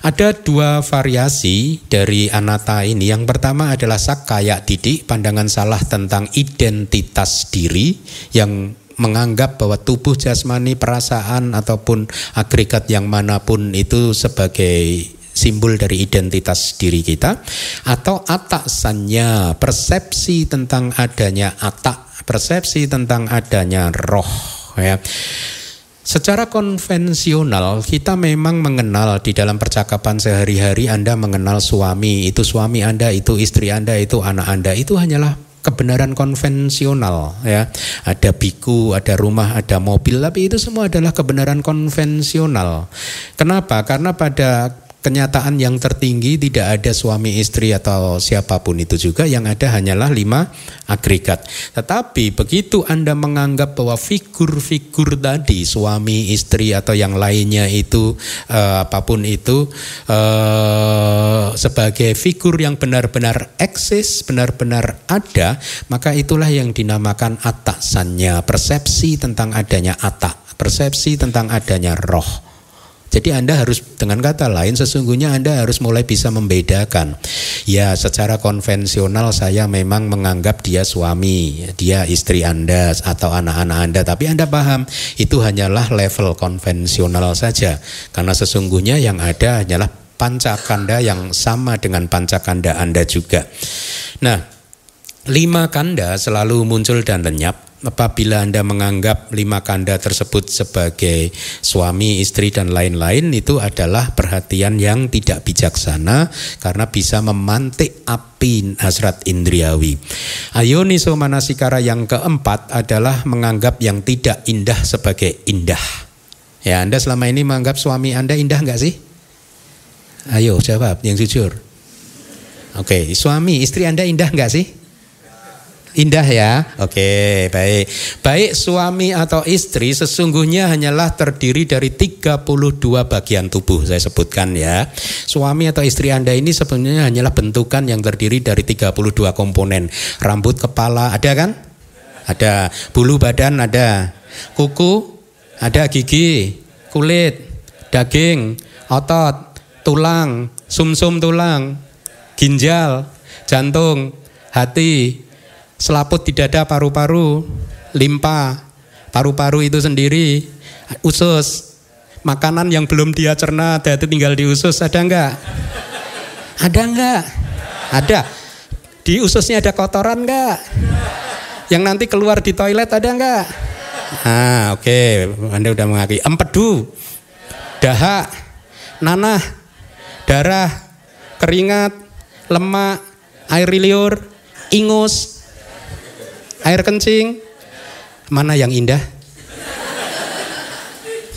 Ada dua variasi dari anata ini. Yang pertama adalah sakaya didik, pandangan salah tentang identitas diri yang menganggap bahwa tubuh jasmani, perasaan ataupun agregat yang mana pun itu sebagai simbol dari identitas diri kita atau atasannya persepsi tentang adanya atak persepsi tentang adanya roh ya. Secara konvensional kita memang mengenal di dalam percakapan sehari-hari Anda mengenal suami, itu suami Anda, itu istri Anda, itu anak Anda, itu hanyalah kebenaran konvensional ya. Ada biku, ada rumah, ada mobil, tapi itu semua adalah kebenaran konvensional. Kenapa? Karena pada kenyataan yang tertinggi tidak ada suami istri atau siapa pun itu juga yang ada hanyalah lima agregat. Tetapi begitu Anda menganggap bahwa figur-figur tadi suami istri atau yang lainnya itu uh, apa pun itu uh, sebagai figur yang benar-benar eksis, benar-benar ada, maka itulah yang dinamakan atasannya, persepsi tentang adanya atak, persepsi tentang adanya roh. Jadi Anda harus dengan kata lain sesungguhnya Anda harus mulai bisa membedakan. Ya, secara konvensional saya memang menganggap dia suami, dia istri Anda atau anak-anak Anda, tapi Anda paham itu hanyalah level konvensional saja. Karena sesungguhnya yang ada hanyalah pancakanda yang sama dengan pancakanda Anda juga. Nah, lima kanda selalu muncul dan lenyap apabila Anda menganggap lima kanda tersebut sebagai suami, istri dan lain-lain itu adalah perhatian yang tidak bijaksana karena bisa memantik api hasrat indriawi. Ayoniso manasikara yang keempat adalah menganggap yang tidak indah sebagai indah. Ya, Anda selama ini menganggap suami Anda indah enggak sih? Ayo jawab yang jujur. Oke, suami istri Anda indah enggak sih? Indah ya. Oke, baik. Baik suami atau istri sesungguhnya hanyalah terdiri dari 32 bagian tubuh saya sebutkan ya. Suami atau istri Anda ini sebenarnya hanyalah bentukan yang terdiri dari 32 komponen. Rambut kepala ada kan? Ada. Bulu badan ada. Kuku ada gigi, kulit, daging, otot, tulang, sumsum -sum tulang, ginjal, jantung, hati, selaput di dada paru-paru, limpa, paru-paru itu sendiri, usus, makanan yang belum dia cerna, itu tinggal di usus, ada enggak? Ada enggak? Ada. Di ususnya ada kotoran enggak? Yang nanti keluar di toilet ada enggak? Ah, oke, okay. Anda udah mengakui. Empedu, dahak, nanah, darah, keringat, lemak, air liur, ingus, Air kencing mana yang indah?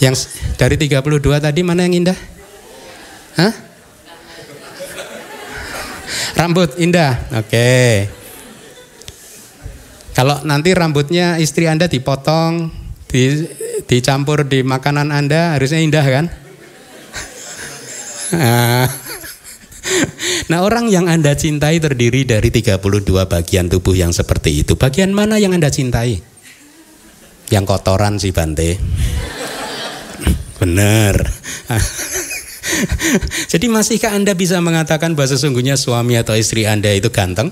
Yang dari 32 tadi mana yang indah? Hah? Rambut indah. Oke. Okay. Kalau nanti rambutnya istri Anda dipotong, di, dicampur di makanan Anda, harusnya indah kan? Ah. Nah orang yang Anda cintai terdiri dari 32 bagian tubuh yang seperti itu. Bagian mana yang Anda cintai? Yang kotoran sih Bante. Benar. Jadi masihkah Anda bisa mengatakan bahwa sesungguhnya suami atau istri Anda itu ganteng?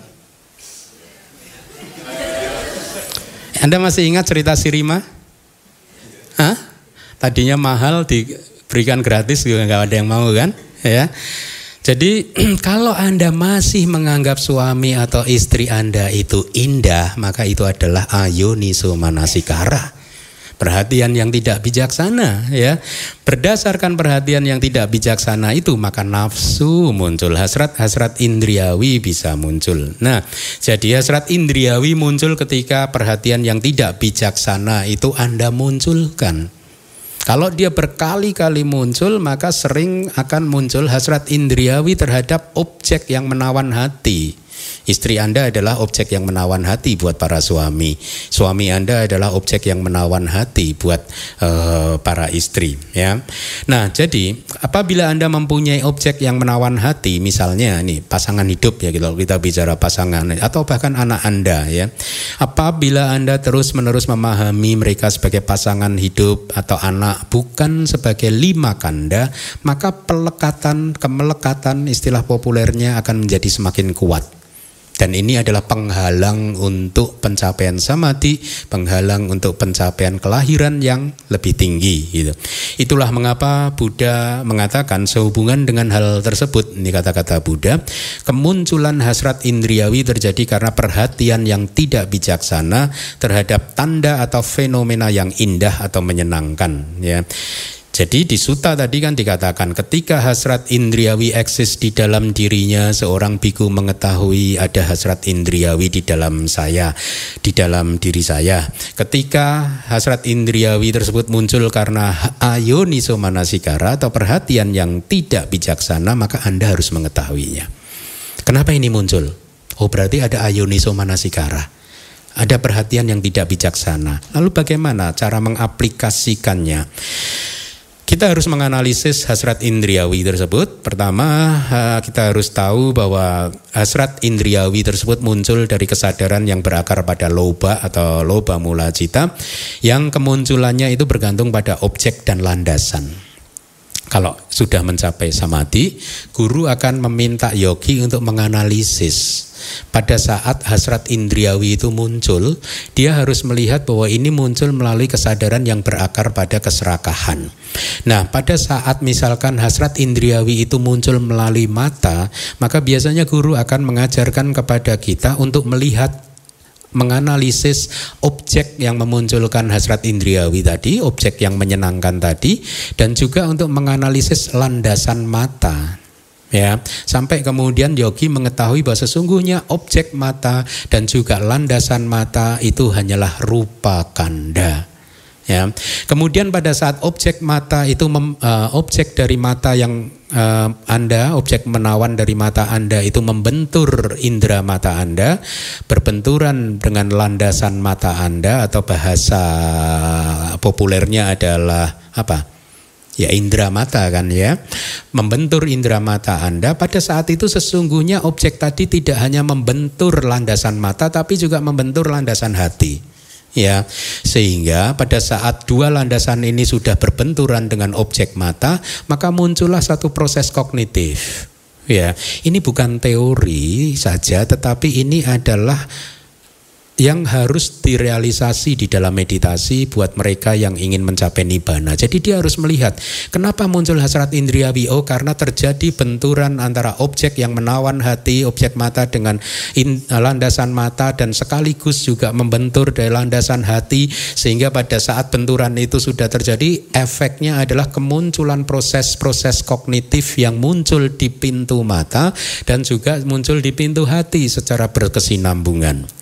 Anda masih ingat cerita Sirima? Hah? Tadinya mahal diberikan gratis juga nggak ada yang mau kan? Ya. Jadi kalau Anda masih menganggap suami atau istri Anda itu indah, maka itu adalah ayoniso manasikara. Perhatian yang tidak bijaksana ya. Berdasarkan perhatian yang tidak bijaksana itu maka nafsu muncul, hasrat-hasrat indriawi bisa muncul. Nah, jadi hasrat indriawi muncul ketika perhatian yang tidak bijaksana itu Anda munculkan. Kalau dia berkali-kali muncul, maka sering akan muncul hasrat indriawi terhadap objek yang menawan hati. Istri Anda adalah objek yang menawan hati buat para suami. Suami Anda adalah objek yang menawan hati buat uh, para istri, ya. Nah, jadi apabila Anda mempunyai objek yang menawan hati, misalnya nih pasangan hidup ya gitu, kita bicara pasangan atau bahkan anak Anda ya. Apabila Anda terus-menerus memahami mereka sebagai pasangan hidup atau anak bukan sebagai lima kanda, maka pelekatan, kemelekatan istilah populernya akan menjadi semakin kuat. Dan ini adalah penghalang untuk pencapaian samadhi, penghalang untuk pencapaian kelahiran yang lebih tinggi. Gitu. Itulah mengapa Buddha mengatakan sehubungan dengan hal tersebut, ini kata-kata Buddha, kemunculan hasrat indriawi terjadi karena perhatian yang tidak bijaksana terhadap tanda atau fenomena yang indah atau menyenangkan. Ya. Jadi di suta tadi kan dikatakan ketika hasrat indriawi eksis di dalam dirinya seorang biku mengetahui ada hasrat indriawi di dalam saya, di dalam diri saya. Ketika hasrat indriawi tersebut muncul karena ayoniso manasikara atau perhatian yang tidak bijaksana maka Anda harus mengetahuinya. Kenapa ini muncul? Oh berarti ada ayoniso manasikara. Ada perhatian yang tidak bijaksana. Lalu bagaimana cara mengaplikasikannya? Kita harus menganalisis hasrat indriawi tersebut. Pertama, kita harus tahu bahwa hasrat indriawi tersebut muncul dari kesadaran yang berakar pada loba atau loba mula cita, yang kemunculannya itu bergantung pada objek dan landasan. Kalau sudah mencapai samadhi, guru akan meminta yogi untuk menganalisis pada saat hasrat indriawi itu muncul, dia harus melihat bahwa ini muncul melalui kesadaran yang berakar pada keserakahan. Nah, pada saat misalkan hasrat indriawi itu muncul melalui mata, maka biasanya guru akan mengajarkan kepada kita untuk melihat menganalisis objek yang memunculkan hasrat indriawi tadi, objek yang menyenangkan tadi, dan juga untuk menganalisis landasan mata. Ya sampai kemudian yogi mengetahui bahwa sesungguhnya objek mata dan juga landasan mata itu hanyalah rupa kanda ya. Kemudian pada saat objek mata itu mem, uh, objek dari mata yang uh, anda objek menawan dari mata anda itu membentur indera mata anda berbenturan dengan landasan mata anda atau bahasa populernya adalah apa? Ya indera mata kan ya. Membentur indera mata Anda. Pada saat itu sesungguhnya objek tadi tidak hanya membentur landasan mata tapi juga membentur landasan hati ya sehingga pada saat dua landasan ini sudah berbenturan dengan objek mata maka muncullah satu proses kognitif. Ya ini bukan teori saja tetapi ini adalah yang harus direalisasi di dalam meditasi buat mereka yang ingin mencapai nibbana. Jadi dia harus melihat kenapa muncul hasrat indriawi. Oh karena terjadi benturan antara objek yang menawan hati, objek mata dengan in, landasan mata dan sekaligus juga membentur dari landasan hati sehingga pada saat benturan itu sudah terjadi efeknya adalah kemunculan proses-proses kognitif yang muncul di pintu mata dan juga muncul di pintu hati secara berkesinambungan.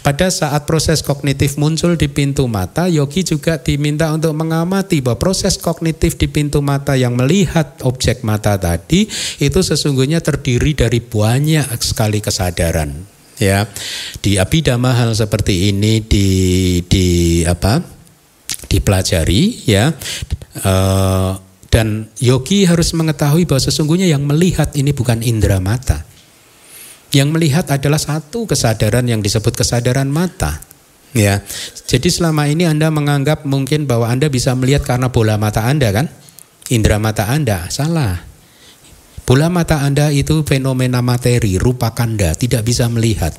Pada saat proses kognitif muncul di pintu mata, yogi juga diminta untuk mengamati bahwa proses kognitif di pintu mata yang melihat objek mata tadi itu sesungguhnya terdiri dari banyak sekali kesadaran. Ya, di abidama hal seperti ini di di apa? dipelajari ya. Uh, dan yogi harus mengetahui bahwa sesungguhnya yang melihat ini bukan indera mata yang melihat adalah satu kesadaran yang disebut kesadaran mata. Ya. Jadi selama ini Anda menganggap mungkin bahwa Anda bisa melihat karena bola mata Anda kan? Indra mata Anda, salah. Bola mata Anda itu fenomena materi, rupa kanda, tidak bisa melihat.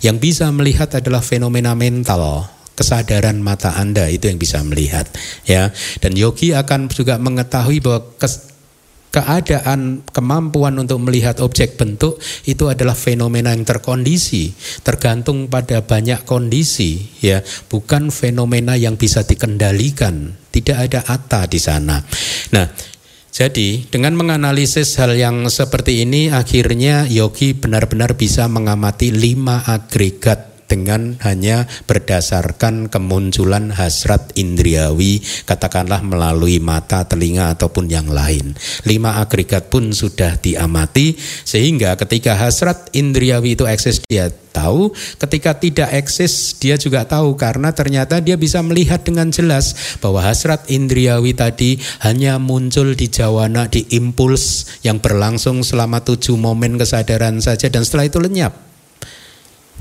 Yang bisa melihat adalah fenomena mental, kesadaran mata Anda itu yang bisa melihat ya dan yogi akan juga mengetahui bahwa keadaan kemampuan untuk melihat objek bentuk itu adalah fenomena yang terkondisi, tergantung pada banyak kondisi ya, bukan fenomena yang bisa dikendalikan. Tidak ada ata di sana. Nah, jadi dengan menganalisis hal yang seperti ini akhirnya yogi benar-benar bisa mengamati lima agregat dengan hanya berdasarkan kemunculan hasrat indriawi katakanlah melalui mata, telinga ataupun yang lain. Lima agregat pun sudah diamati sehingga ketika hasrat indriawi itu eksis dia tahu, ketika tidak eksis dia juga tahu karena ternyata dia bisa melihat dengan jelas bahwa hasrat indriawi tadi hanya muncul di jawana di impuls yang berlangsung selama tujuh momen kesadaran saja dan setelah itu lenyap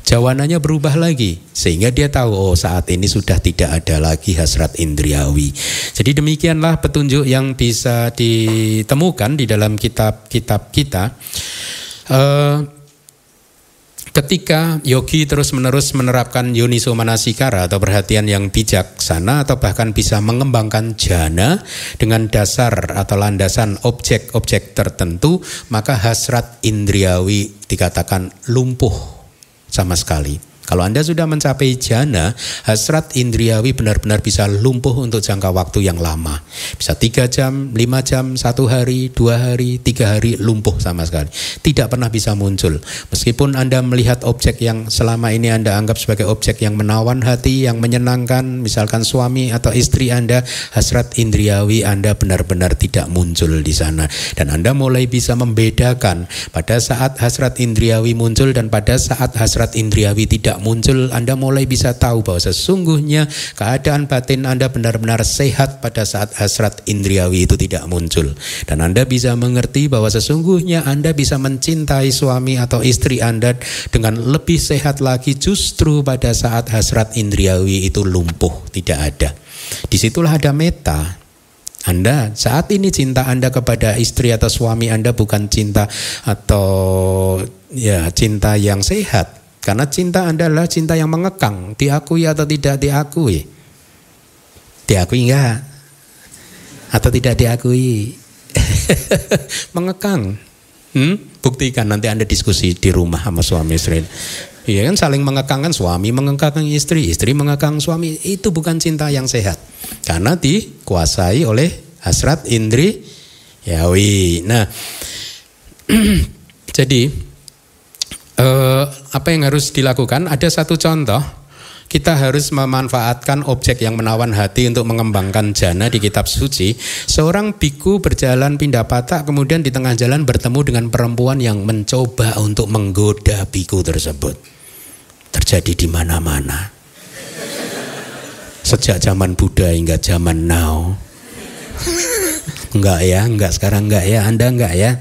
jawananya berubah lagi sehingga dia tahu oh saat ini sudah tidak ada lagi hasrat indriawi. Jadi demikianlah petunjuk yang bisa ditemukan di dalam kitab-kitab kita. Uh, ketika yogi terus-menerus menerapkan yoniso manasikara atau perhatian yang bijaksana atau bahkan bisa mengembangkan jana dengan dasar atau landasan objek-objek tertentu, maka hasrat indriawi dikatakan lumpuh sama sekali. Kalau Anda sudah mencapai jana, hasrat indriawi benar-benar bisa lumpuh untuk jangka waktu yang lama. Bisa tiga jam, lima jam, satu hari, dua hari, tiga hari lumpuh sama sekali. Tidak pernah bisa muncul. Meskipun Anda melihat objek yang selama ini Anda anggap sebagai objek yang menawan hati, yang menyenangkan, misalkan suami atau istri Anda, hasrat indriawi Anda benar-benar tidak muncul di sana. Dan Anda mulai bisa membedakan pada saat hasrat indriawi muncul dan pada saat hasrat indriawi tidak tidak muncul, Anda mulai bisa tahu bahwa sesungguhnya keadaan batin Anda benar-benar sehat pada saat hasrat indriawi itu tidak muncul. Dan Anda bisa mengerti bahwa sesungguhnya Anda bisa mencintai suami atau istri Anda dengan lebih sehat lagi justru pada saat hasrat indriawi itu lumpuh, tidak ada. Di situlah ada meta. Anda saat ini cinta Anda kepada istri atau suami Anda bukan cinta atau ya cinta yang sehat, karena cinta adalah cinta yang mengekang, diakui atau tidak diakui. Diakui enggak? Atau tidak diakui? mengekang. Hmm? Buktikan nanti Anda diskusi di rumah sama suami istri. Iya kan saling mengekang kan suami mengekang istri, istri mengekang suami. Itu bukan cinta yang sehat. Karena dikuasai oleh hasrat indri yawi. Nah, jadi eh, apa yang harus dilakukan? Ada satu contoh. Kita harus memanfaatkan objek yang menawan hati untuk mengembangkan jana di kitab suci. Seorang biku berjalan pindah patah, kemudian di tengah jalan bertemu dengan perempuan yang mencoba untuk menggoda biku tersebut. Terjadi di mana-mana. Sejak zaman Buddha hingga zaman now. enggak ya, enggak sekarang enggak ya, Anda enggak ya.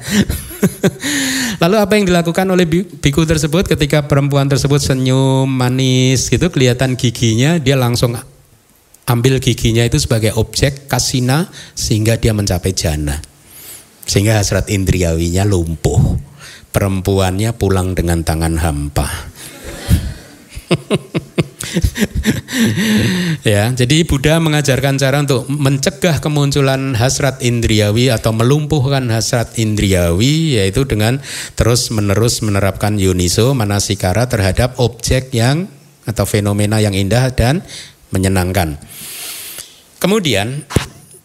Lalu apa yang dilakukan oleh biku tersebut ketika perempuan tersebut senyum manis gitu kelihatan giginya dia langsung ambil giginya itu sebagai objek kasina sehingga dia mencapai jana. Sehingga hasrat indriawinya lumpuh. Perempuannya pulang dengan tangan hampa. ya, jadi Buddha mengajarkan cara untuk mencegah kemunculan hasrat indriawi atau melumpuhkan hasrat indriawi yaitu dengan terus-menerus menerapkan yuniso manasikara terhadap objek yang atau fenomena yang indah dan menyenangkan. Kemudian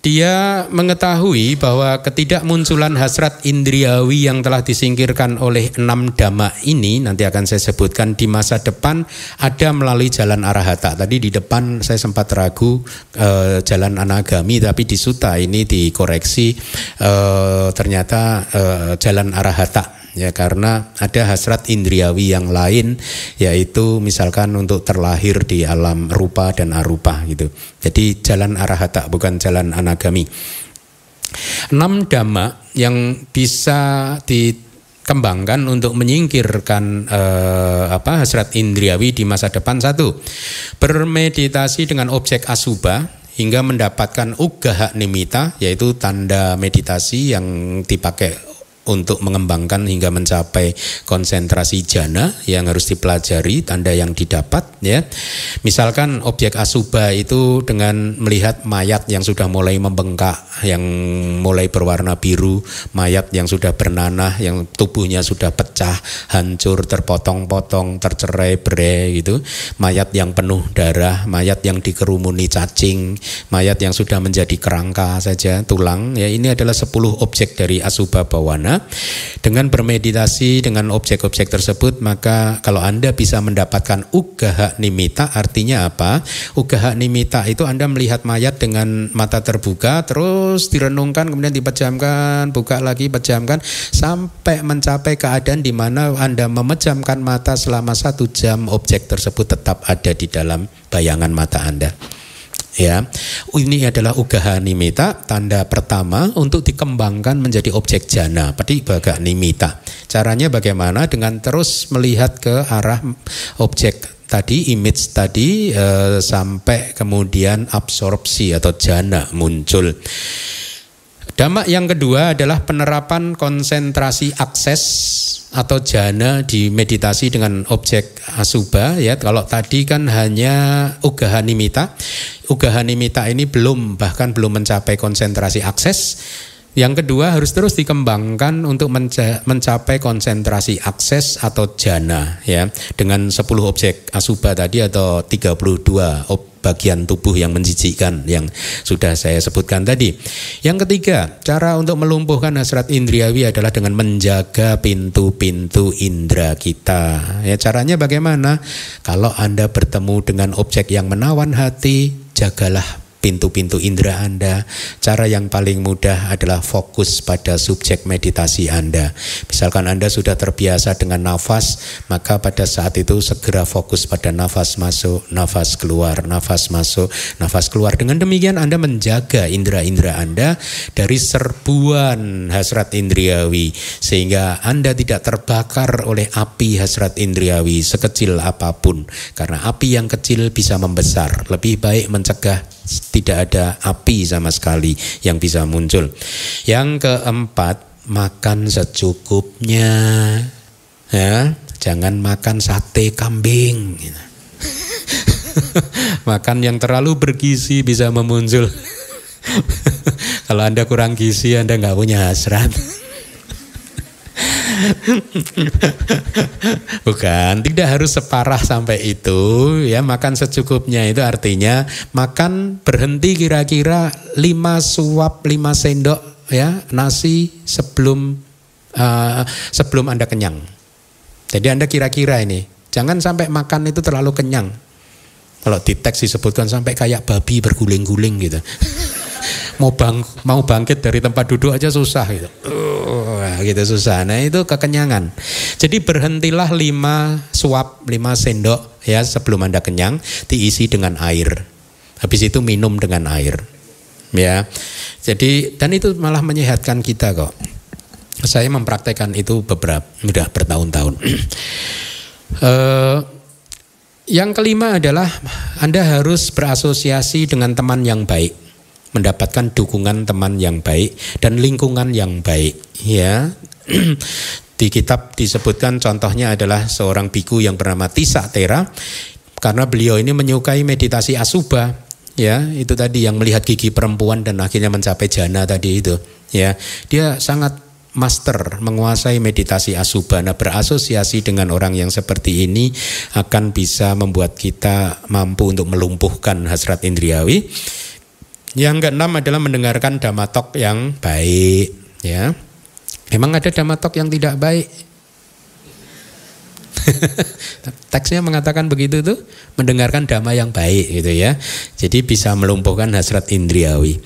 dia mengetahui bahwa ketidakmunculan hasrat indriawi yang telah disingkirkan oleh enam dhamma ini nanti akan saya sebutkan di masa depan ada melalui jalan arahata. Tadi di depan saya sempat ragu eh, jalan anagami tapi di suta ini dikoreksi eh, ternyata eh, jalan arahata ya karena ada hasrat indriawi yang lain yaitu misalkan untuk terlahir di alam rupa dan arupa gitu. Jadi jalan arahata bukan jalan anagami. Enam dhamma yang bisa dikembangkan untuk menyingkirkan eh, apa hasrat indriawi di masa depan. Satu bermeditasi dengan objek asuba hingga mendapatkan ugaha nimita yaitu tanda meditasi yang dipakai untuk mengembangkan hingga mencapai konsentrasi jana yang harus dipelajari tanda yang didapat ya. Misalkan objek asuba itu dengan melihat mayat yang sudah mulai membengkak yang mulai berwarna biru mayat yang sudah bernanah yang tubuhnya sudah pecah hancur terpotong-potong tercerai berai gitu. Mayat yang penuh darah mayat yang dikerumuni cacing mayat yang sudah menjadi kerangka saja tulang ya. Ini adalah 10 objek dari asuba bawana jana. Dengan bermeditasi dengan objek-objek tersebut, maka kalau Anda bisa mendapatkan ugaha nimita, artinya apa? Ugaha nimita itu Anda melihat mayat dengan mata terbuka, terus direnungkan, kemudian dipejamkan, buka lagi, pejamkan, sampai mencapai keadaan di mana Anda memejamkan mata selama satu jam, objek tersebut tetap ada di dalam bayangan mata Anda ya. Ini adalah ugaha nimita tanda pertama untuk dikembangkan menjadi objek jana baga nimita. Caranya bagaimana? Dengan terus melihat ke arah objek tadi image tadi eh, sampai kemudian absorpsi atau jana muncul Damak yang kedua adalah penerapan konsentrasi akses atau jana di meditasi dengan objek asuba ya. Kalau tadi kan hanya ugahanimita ugahanimita ini belum bahkan belum mencapai konsentrasi akses yang kedua harus terus dikembangkan untuk mencapai konsentrasi akses atau jana ya dengan 10 objek asuba tadi atau 32 ob bagian tubuh yang menjijikkan yang sudah saya sebutkan tadi. Yang ketiga, cara untuk melumpuhkan hasrat indriawi adalah dengan menjaga pintu-pintu indera kita. Ya caranya bagaimana? Kalau Anda bertemu dengan objek yang menawan hati, jagalah pintu-pintu indera Anda. Cara yang paling mudah adalah fokus pada subjek meditasi Anda. Misalkan Anda sudah terbiasa dengan nafas, maka pada saat itu segera fokus pada nafas masuk, nafas keluar, nafas masuk, nafas keluar. Dengan demikian Anda menjaga indera-indera Anda dari serbuan hasrat indriawi sehingga Anda tidak terbakar oleh api hasrat indriawi sekecil apa pun. Karena api yang kecil bisa membesar. Lebih baik mencegah tidak ada api sama sekali yang bisa muncul. Yang keempat, makan secukupnya. Ya, jangan makan sate kambing. makan yang terlalu bergizi bisa memuncul. Kalau Anda kurang gizi, Anda nggak punya hasrat. Bukan, tidak harus separah sampai itu ya makan secukupnya itu artinya makan berhenti kira-kira 5 suap 5 sendok ya nasi sebelum uh, sebelum Anda kenyang. Jadi Anda kira-kira ini jangan sampai makan itu terlalu kenyang. Kalau di teks disebutkan sampai kayak babi berguling-guling gitu. Mau bang mau bangkit dari tempat duduk aja susah gitu. Uh, gitu susah. Nah, itu kekenyangan. Jadi berhentilah lima suap, lima sendok ya sebelum Anda kenyang diisi dengan air. Habis itu minum dengan air. Ya. Jadi dan itu malah menyehatkan kita kok. Saya mempraktekkan itu beberapa sudah bertahun-tahun. uh, yang kelima adalah Anda harus berasosiasi dengan teman yang baik mendapatkan dukungan teman yang baik dan lingkungan yang baik ya. Di kitab disebutkan contohnya adalah seorang biku yang bernama Tisa Tera karena beliau ini menyukai meditasi asuba ya. Itu tadi yang melihat gigi perempuan dan akhirnya mencapai jana tadi itu ya. Dia sangat master menguasai meditasi asuba. Nah, berasosiasi dengan orang yang seperti ini akan bisa membuat kita mampu untuk melumpuhkan hasrat indriawi yang keenam adalah mendengarkan damatok yang baik, ya. Memang ada damatok yang tidak baik. Teksnya mengatakan begitu tuh, mendengarkan dhamma yang baik gitu ya. Jadi bisa melumpuhkan hasrat indriawi.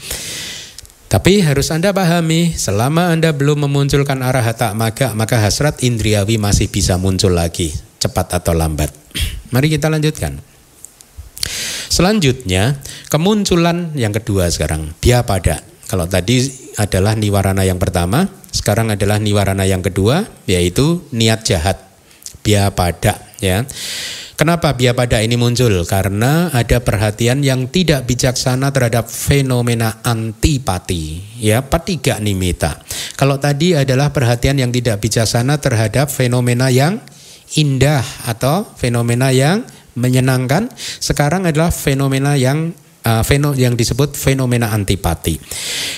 Tapi harus Anda pahami, selama Anda belum memunculkan arah hata maga, maka hasrat indriawi masih bisa muncul lagi, cepat atau lambat. Mari kita lanjutkan. Selanjutnya, kemunculan yang kedua sekarang, pada. Kalau tadi adalah niwarana yang pertama, sekarang adalah niwarana yang kedua, yaitu niat jahat. Pada, ya. Kenapa pada ini muncul? Karena ada perhatian yang tidak bijaksana terhadap fenomena antipati, ya, patiga nimita. Kalau tadi adalah perhatian yang tidak bijaksana terhadap fenomena yang indah atau fenomena yang menyenangkan sekarang adalah fenomena yang uh, yang disebut fenomena antipati.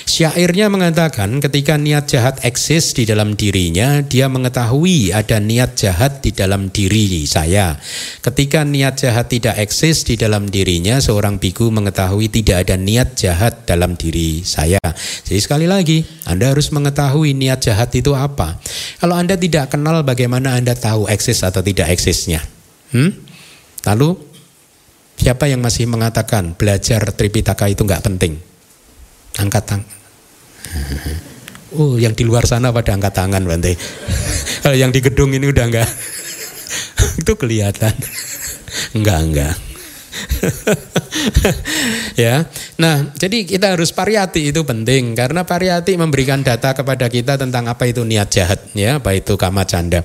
Syairnya mengatakan ketika niat jahat eksis di dalam dirinya, dia mengetahui ada niat jahat di dalam diri saya. Ketika niat jahat tidak eksis di dalam dirinya, seorang biku mengetahui tidak ada niat jahat dalam diri saya. Jadi sekali lagi, Anda harus mengetahui niat jahat itu apa. Kalau Anda tidak kenal bagaimana Anda tahu eksis atau tidak eksisnya. Hmm? Lalu siapa yang masih mengatakan belajar Tripitaka itu nggak penting? Angkat tangan. Oh, yang di luar sana pada angkat tangan, Bante. Kalau yang di gedung ini udah enggak. Itu kelihatan. Enggak, enggak. ya. Nah, jadi kita harus variati itu penting karena variati memberikan data kepada kita tentang apa itu niat jahat ya, apa itu kama canda.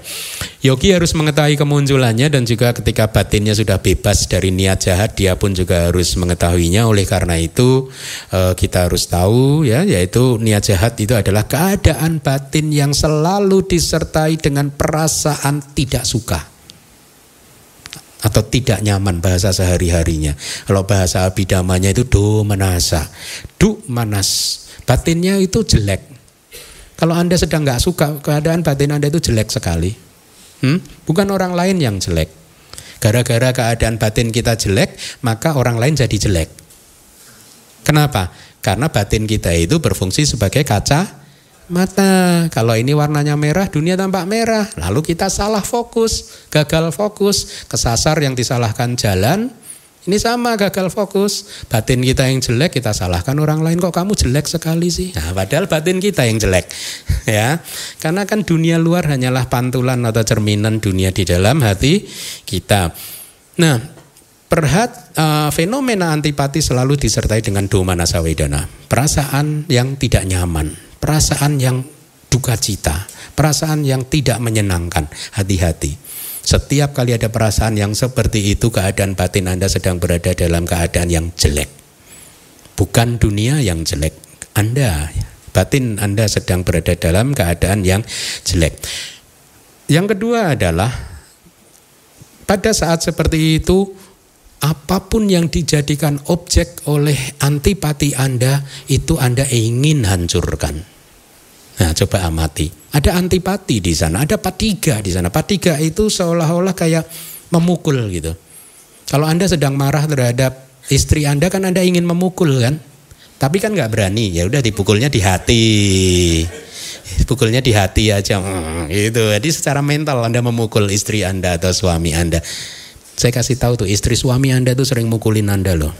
Yogi harus mengetahui kemunculannya dan juga ketika batinnya sudah bebas dari niat jahat dia pun juga harus mengetahuinya. Oleh karena itu eh, kita harus tahu ya yaitu niat jahat itu adalah keadaan batin yang selalu disertai dengan perasaan tidak suka atau tidak nyaman bahasa sehari-harinya. Kalau bahasa abidamanya itu do manasa, du manas. Batinnya itu jelek. Kalau Anda sedang nggak suka keadaan batin Anda itu jelek sekali. Hmm? Bukan orang lain yang jelek. Gara-gara keadaan batin kita jelek, maka orang lain jadi jelek. Kenapa? Karena batin kita itu berfungsi sebagai kaca mata. Kalau ini warnanya merah, dunia tampak merah. Lalu kita salah fokus, gagal fokus, kesasar yang disalahkan jalan. Ini sama gagal fokus. Batin kita yang jelek kita salahkan orang lain kok kamu jelek sekali sih. Nah, padahal batin kita yang jelek. ya. Karena kan dunia luar hanyalah pantulan atau cerminan dunia di dalam hati kita. Nah, perhat uh, fenomena antipati selalu disertai dengan domana sawedana, perasaan yang tidak nyaman perasaan yang duka cita, perasaan yang tidak menyenangkan, hati-hati. Setiap kali ada perasaan yang seperti itu, keadaan batin Anda sedang berada dalam keadaan yang jelek. Bukan dunia yang jelek, Anda, batin Anda sedang berada dalam keadaan yang jelek. Yang kedua adalah pada saat seperti itu apa pun yang dijadikan objek oleh antipati Anda itu Anda ingin hancurkan. Nah, coba amati. Ada antipati di sana, ada patiga di sana. Patiga itu seolah-olah kayak memukul gitu. Kalau Anda sedang marah terhadap istri Anda kan Anda ingin memukul kan? Tapi kan nggak berani. Ya udah dipukulnya di hati. Pukulnya di hati aja. Hmm, gitu. Jadi secara mental Anda memukul istri Anda atau suami Anda. Saya kasih tahu tuh istri suami Anda tuh sering mukulin Anda loh.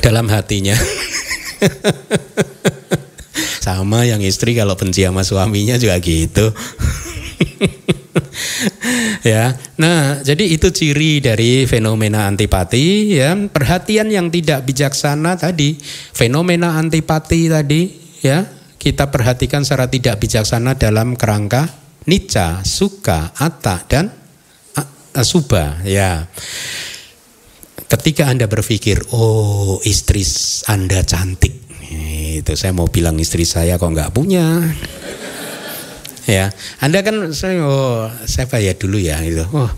Dalam hatinya. Sama yang istri kalau benci sama suaminya juga gitu. ya. Nah, jadi itu ciri dari fenomena antipati ya. Perhatian yang tidak bijaksana tadi, fenomena antipati tadi ya, kita perhatikan secara tidak bijaksana dalam kerangka nica, suka, ata dan suba ya. Ketika Anda berpikir, oh istri Anda cantik, itu saya mau bilang istri saya kok nggak punya. ya, Anda kan saya oh siapa ya dulu ya itu. Oh,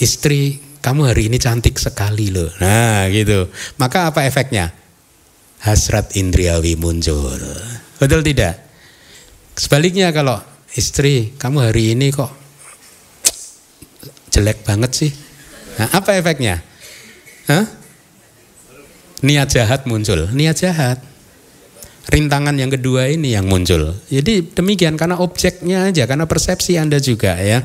istri kamu hari ini cantik sekali loh. Nah, gitu. Maka apa efeknya? Hasrat indriawi muncul. Betul tidak? Sebaliknya kalau istri kamu hari ini kok jelek banget sih. Nah, apa efeknya? Hah? Niat jahat muncul. Niat jahat rintangan yang kedua ini yang muncul. Jadi demikian karena objeknya aja, karena persepsi Anda juga ya.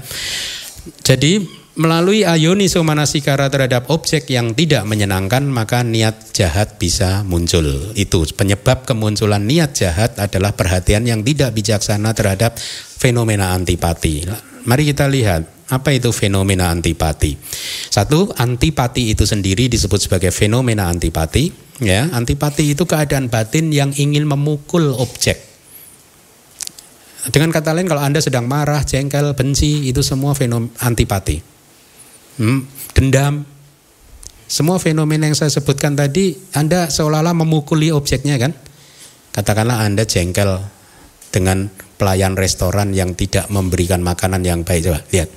Jadi melalui ayoniso manasikara terhadap objek yang tidak menyenangkan maka niat jahat bisa muncul. Itu penyebab kemunculan niat jahat adalah perhatian yang tidak bijaksana terhadap fenomena antipati. Mari kita lihat apa itu fenomena antipati. Satu, antipati itu sendiri disebut sebagai fenomena antipati. Ya, antipati itu keadaan batin yang ingin memukul objek. Dengan kata lain kalau Anda sedang marah, jengkel, benci, itu semua fenomena antipati. Hmm, dendam. Semua fenomena yang saya sebutkan tadi, Anda seolah-olah memukuli objeknya kan? Katakanlah Anda jengkel dengan pelayan restoran yang tidak memberikan makanan yang baik. Coba lihat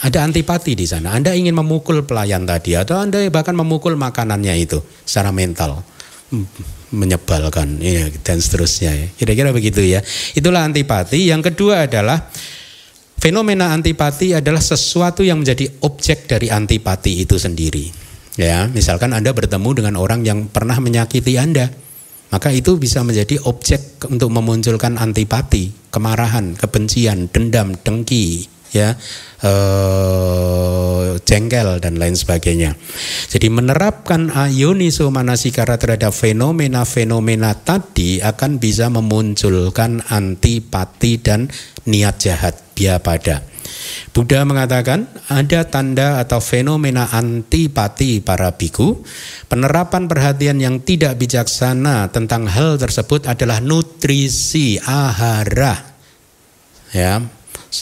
ada antipati di sana. Anda ingin memukul pelayan tadi atau Anda bahkan memukul makanannya itu secara mental. menyebalkan ya, dan seterusnya ya. Kira-kira begitu ya. Itulah antipati. Yang kedua adalah fenomena antipati adalah sesuatu yang menjadi objek dari antipati itu sendiri. Ya, misalkan Anda bertemu dengan orang yang pernah menyakiti Anda, maka itu bisa menjadi objek untuk memunculkan antipati, kemarahan, kebencian, dendam, dengki, ya eh, jengkel dan lain sebagainya. Jadi menerapkan ayoniso manasikara terhadap fenomena-fenomena tadi akan bisa memunculkan antipati dan niat jahat biar pada. Buddha mengatakan ada tanda atau fenomena antipati para biku. Penerapan perhatian yang tidak bijaksana tentang hal tersebut adalah nutrisi ahara. Ya,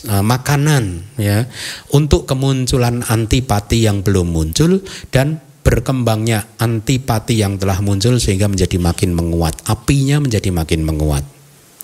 uh, makanan ya untuk kemunculan antipati yang belum muncul dan berkembangnya antipati yang telah muncul sehingga menjadi makin menguat apinya menjadi makin menguat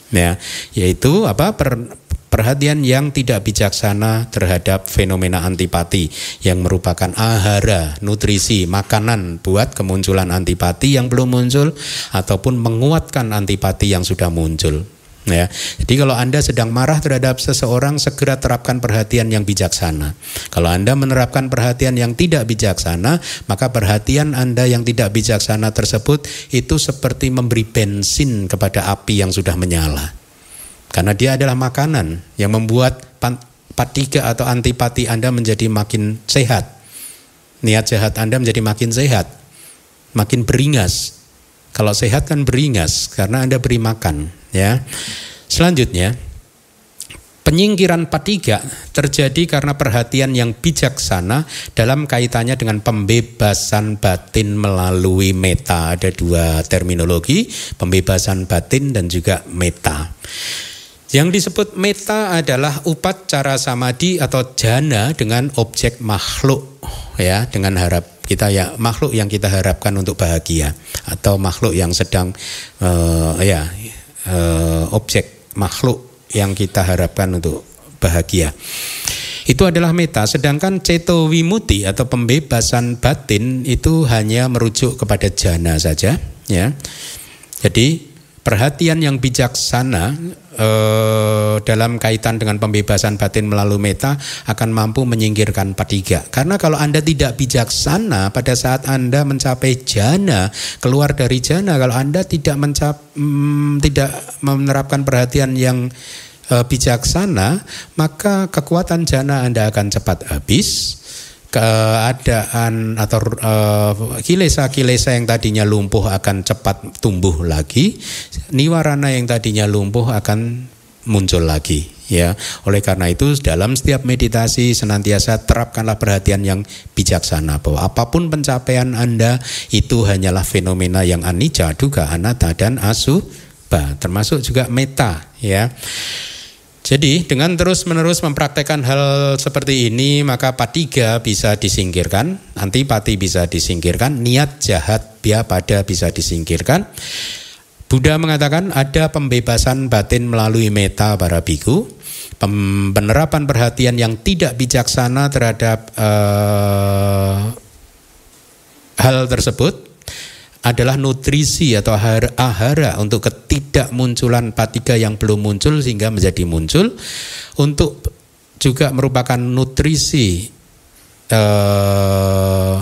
ya yaitu apa per, perhatian yang tidak bijaksana terhadap fenomena antipati yang merupakan ahara, nutrisi, makanan buat kemunculan antipati yang belum muncul ataupun menguatkan antipati yang sudah muncul. Ya, jadi kalau Anda sedang marah terhadap seseorang, segera terapkan perhatian yang bijaksana. Kalau Anda menerapkan perhatian yang tidak bijaksana, maka perhatian Anda yang tidak bijaksana tersebut itu seperti memberi bensin kepada api yang sudah menyala. Karena dia adalah makanan yang membuat patiga atau antipati Anda menjadi makin sehat. Niat jahat Anda menjadi makin sehat, makin beringas. Kalau sehat kan beringas karena Anda beri makan ya. Selanjutnya, Penyingkiran patiga terjadi karena perhatian yang bijaksana dalam kaitannya dengan pembebasan batin melalui meta. Ada dua terminologi, pembebasan batin dan juga meta. Yang disebut meta adalah upacara samadhi atau jana dengan objek makhluk ya, dengan harap kita ya makhluk yang kita harapkan untuk bahagia atau makhluk yang sedang uh, ya uh, objek makhluk yang kita harapkan untuk bahagia. Itu adalah meta, sedangkan ceto wimuti atau pembebasan batin itu hanya merujuk kepada jana saja, ya. Jadi perhatian yang bijaksana eh, dalam kaitan dengan pembebasan batin melalui meta akan mampu menyingkirkan patiga. Karena kalau Anda tidak bijaksana pada saat Anda mencapai jana, keluar dari jana, kalau Anda tidak mencap, mm, tidak menerapkan perhatian yang eh, bijaksana, maka kekuatan jana Anda akan cepat habis keadaan atau kilesa-kilesa uh, yang tadinya lumpuh akan cepat tumbuh lagi, niwarana yang tadinya lumpuh akan muncul lagi ya. Oleh karena itu dalam setiap meditasi senantiasa terapkanlah perhatian yang bijaksana bahwa apa pun pencapaian Anda itu hanyalah fenomena yang anicca, duga, anatta dan asubha, termasuk juga meta ya. Jadi dengan terus-menerus mempraktekkan hal seperti ini maka patiga bisa disingkirkan, antipati bisa disingkirkan, niat jahat biar pada bisa disingkirkan. Buddha mengatakan ada pembebasan batin melalui meta para biku, penerapan perhatian yang tidak bijaksana terhadap uh, hal tersebut adalah nutrisi atau ahara untuk ketidakmunculan patiga yang belum muncul sehingga menjadi muncul. Untuk juga merupakan nutrisi uh,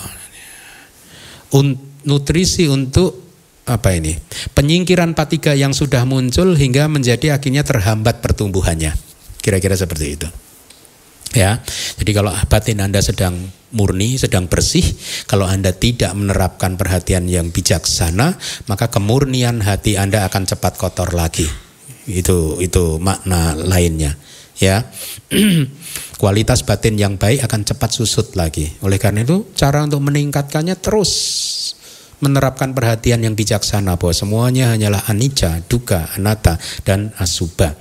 un, nutrisi untuk apa ini? Penyingkiran patiga yang sudah muncul hingga menjadi akhirnya terhambat pertumbuhannya. Kira-kira seperti itu ya jadi kalau batin anda sedang murni, sedang bersih. Kalau Anda tidak menerapkan perhatian yang bijaksana, maka kemurnian hati Anda akan cepat kotor lagi. Itu itu makna lainnya, ya. Kualitas batin yang baik akan cepat susut lagi. Oleh karena itu, cara untuk meningkatkannya terus menerapkan perhatian yang bijaksana bahwa semuanya hanyalah anicca, duka, anatta dan asubha.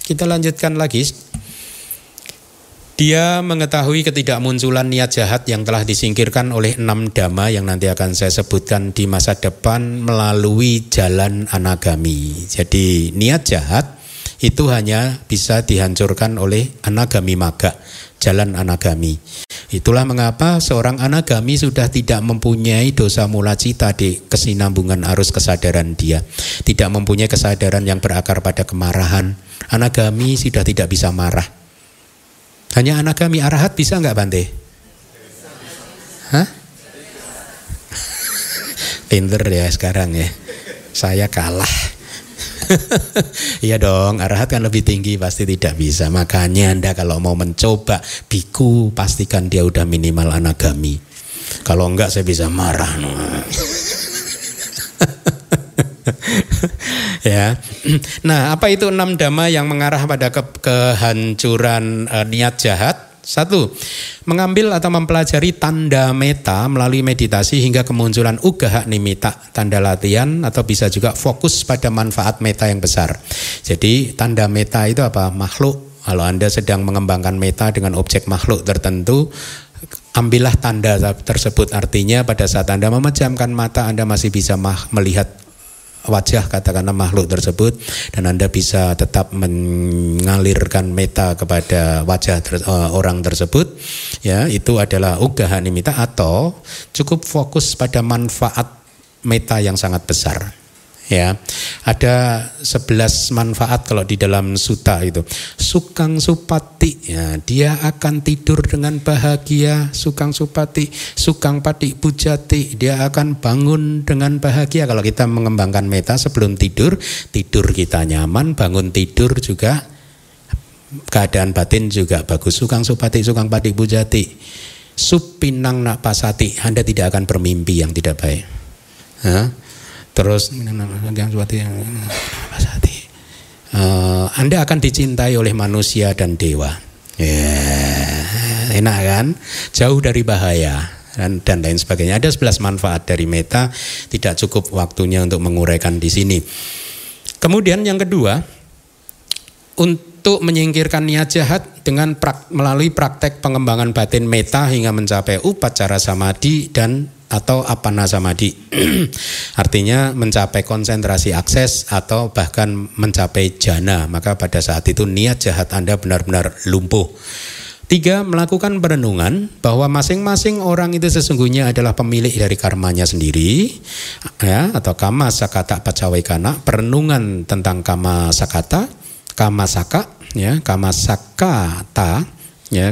Kita lanjutkan lagi dia mengetahui ketidakmunculan niat jahat yang telah disingkirkan oleh enam dhamma yang nanti akan saya sebutkan di masa depan melalui jalan anagami. Jadi niat jahat itu hanya bisa dihancurkan oleh anagami maga, jalan anagami. Itulah mengapa seorang anagami sudah tidak mempunyai dosa mula cita di kesinambungan arus kesadaran dia. Tidak mempunyai kesadaran yang berakar pada kemarahan. Anagami sudah tidak bisa marah. Hanya anagami arahat bisa nggak Bante? Hah? Pinter ya sekarang ya. Saya kalah. Iya dong, arahat kan lebih tinggi pasti tidak bisa. Makanya Anda kalau mau mencoba biku pastikan dia udah minimal anagami. Kalau enggak saya bisa marah. ya. Nah, apa itu enam dhamma yang mengarah pada ke kehancuran uh, niat jahat? Satu, mengambil atau mempelajari tanda meta melalui meditasi hingga kemunculan ugaha nimita, tanda latihan atau bisa juga fokus pada manfaat meta yang besar. Jadi tanda meta itu apa? Makhluk. Kalau Anda sedang mengembangkan meta dengan objek makhluk tertentu, ambillah tanda tersebut. Artinya pada saat Anda memejamkan mata, Anda masih bisa melihat wajah katakanlah makhluk tersebut dan Anda bisa tetap mengalirkan meta kepada wajah ter, uh, orang tersebut ya itu adalah ugaha nimita atau cukup fokus pada manfaat meta yang sangat besar ya. Ada 11 manfaat kalau di dalam suta itu. Sukang supati. Ya dia akan tidur dengan bahagia. Sukang supati sukang pati pujati dia akan bangun dengan bahagia. Kalau kita mengembangkan meta sebelum tidur tidur kita nyaman bangun tidur juga keadaan batin juga bagus. Sukang supati sukang pati pujati supinang nak pasati anda tidak akan bermimpi yang tidak baik. Hah? Terus uh, Anda akan dicintai oleh manusia dan dewa. Yeah, enak kan? Jauh dari bahaya dan, dan lain sebagainya. Ada 11 manfaat dari meta, tidak cukup waktunya untuk menguraikan di sini. Kemudian yang kedua, untuk menyingkirkan niat jahat dengan prak, melalui praktek pengembangan batin meta hingga mencapai upacara samadhi dan atau apana samadhi. Artinya mencapai konsentrasi akses atau bahkan mencapai jana. Maka pada saat itu niat jahat Anda benar-benar lumpuh. Tiga, melakukan perenungan bahwa masing-masing orang itu sesungguhnya adalah pemilik dari karmanya sendiri, ya, atau kama sakata pacawekana, perenungan tentang kama sakata, kama saka, ya, kama sakata, ya,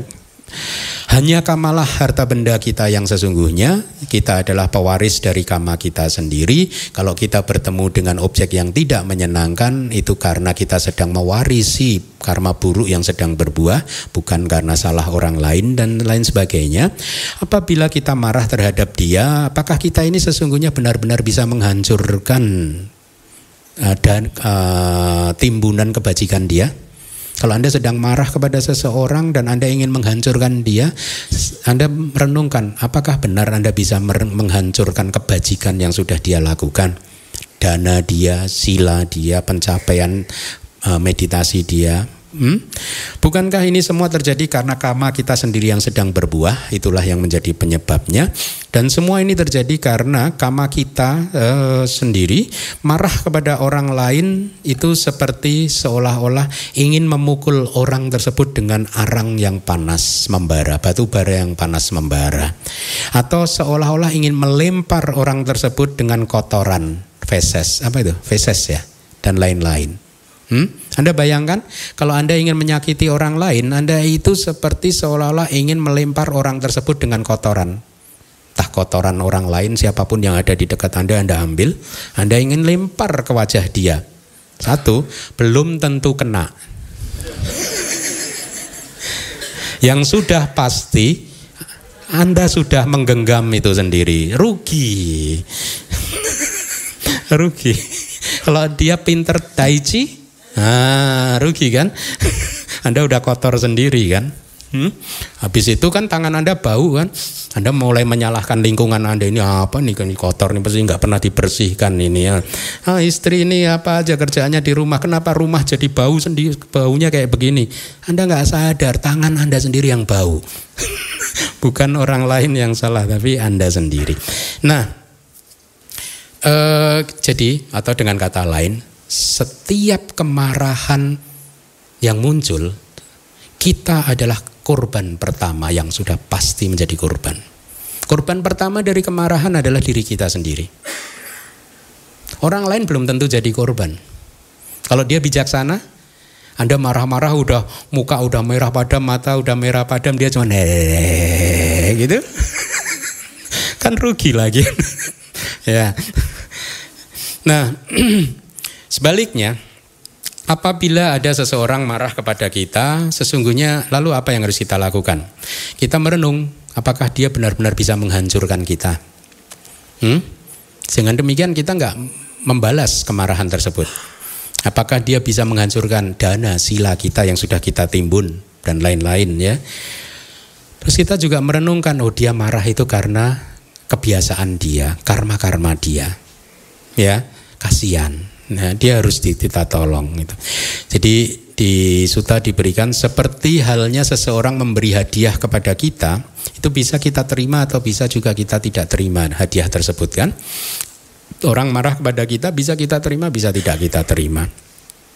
hanya kamalah harta benda kita yang sesungguhnya, kita adalah pewaris dari kama kita sendiri. Kalau kita bertemu dengan objek yang tidak menyenangkan, itu karena kita sedang mewarisi karma buruk yang sedang berbuah, bukan karena salah orang lain dan lain sebagainya. Apabila kita marah terhadap dia, apakah kita ini sesungguhnya benar-benar bisa menghancurkan uh, dan uh, timbunan kebajikan dia? Kalau Anda sedang marah kepada seseorang dan Anda ingin menghancurkan dia, Anda merenungkan apakah benar Anda bisa menghancurkan kebajikan yang sudah dia lakukan. Dana dia, sila dia, pencapaian uh, meditasi dia, Hmm? Bukankah ini semua terjadi karena kama kita sendiri yang sedang berbuah? Itulah yang menjadi penyebabnya. Dan semua ini terjadi karena kama kita uh, sendiri marah kepada orang lain itu seperti seolah-olah ingin memukul orang tersebut dengan arang yang panas membara, batu bara yang panas membara. Atau seolah-olah ingin melempar orang tersebut dengan kotoran, feses. Apa itu? Feses ya. Dan lain-lain. Hmm? Anda bayangkan kalau Anda ingin menyakiti orang lain, Anda itu seperti seolah-olah ingin melempar orang tersebut dengan kotoran. Entah kotoran orang lain siapa pun yang ada di dekat Anda Anda ambil, Anda ingin lempar ke wajah dia. Satu, belum tentu kena. yang sudah pasti Anda sudah menggenggam itu sendiri. Rugi. Rugi. Kalau dia pinter tai Nah, rugi kan? anda udah kotor sendiri kan? Hmm? Habis itu kan tangan Anda bau kan? Anda mulai menyalahkan lingkungan Anda ini apa nih kan kotor nih pasti nggak pernah dibersihkan ini ya. Ah, istri ini apa aja kerjaannya di rumah. Kenapa rumah jadi bau sendiri baunya kayak begini? Anda nggak sadar tangan Anda sendiri yang bau. Bukan orang lain yang salah tapi Anda sendiri. Nah, eh, jadi atau dengan kata lain setiap kemarahan yang muncul, kita adalah korban pertama yang sudah pasti menjadi korban. Korban pertama dari kemarahan adalah diri kita sendiri. Orang lain belum tentu jadi korban. Kalau dia bijaksana, Anda marah-marah udah muka udah merah padam, mata udah merah padam, dia cuma hehehe gitu. kan rugi lagi. ya. Nah, sebaliknya Apabila ada seseorang marah kepada kita, sesungguhnya lalu apa yang harus kita lakukan? Kita merenung, apakah dia benar-benar bisa menghancurkan kita? Hmm? Dengan demikian kita nggak membalas kemarahan tersebut. Apakah dia bisa menghancurkan dana sila kita yang sudah kita timbun dan lain-lain ya? Terus kita juga merenungkan, oh dia marah itu karena kebiasaan dia, karma-karma dia, ya kasihan Nah, dia harus kita tolong gitu. Jadi di suta diberikan seperti halnya seseorang memberi hadiah kepada kita, itu bisa kita terima atau bisa juga kita tidak terima hadiah tersebut kan. Orang marah kepada kita bisa kita terima, bisa tidak kita terima.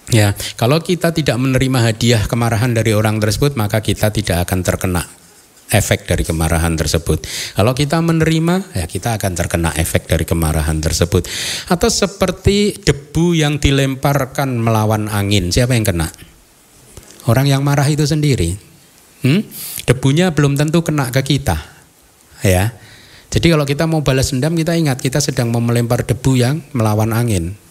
Ya, kalau kita tidak menerima hadiah kemarahan dari orang tersebut, maka kita tidak akan terkena efek dari kemarahan tersebut. Kalau kita menerima, ya kita akan terkena efek dari kemarahan tersebut. Atau seperti debu yang dilemparkan melawan angin, siapa yang kena? Orang yang marah itu sendiri. Hmm? Debunya belum tentu kena ke kita. Ya. Jadi kalau kita mau balas dendam, kita ingat kita sedang mau melempar debu yang melawan angin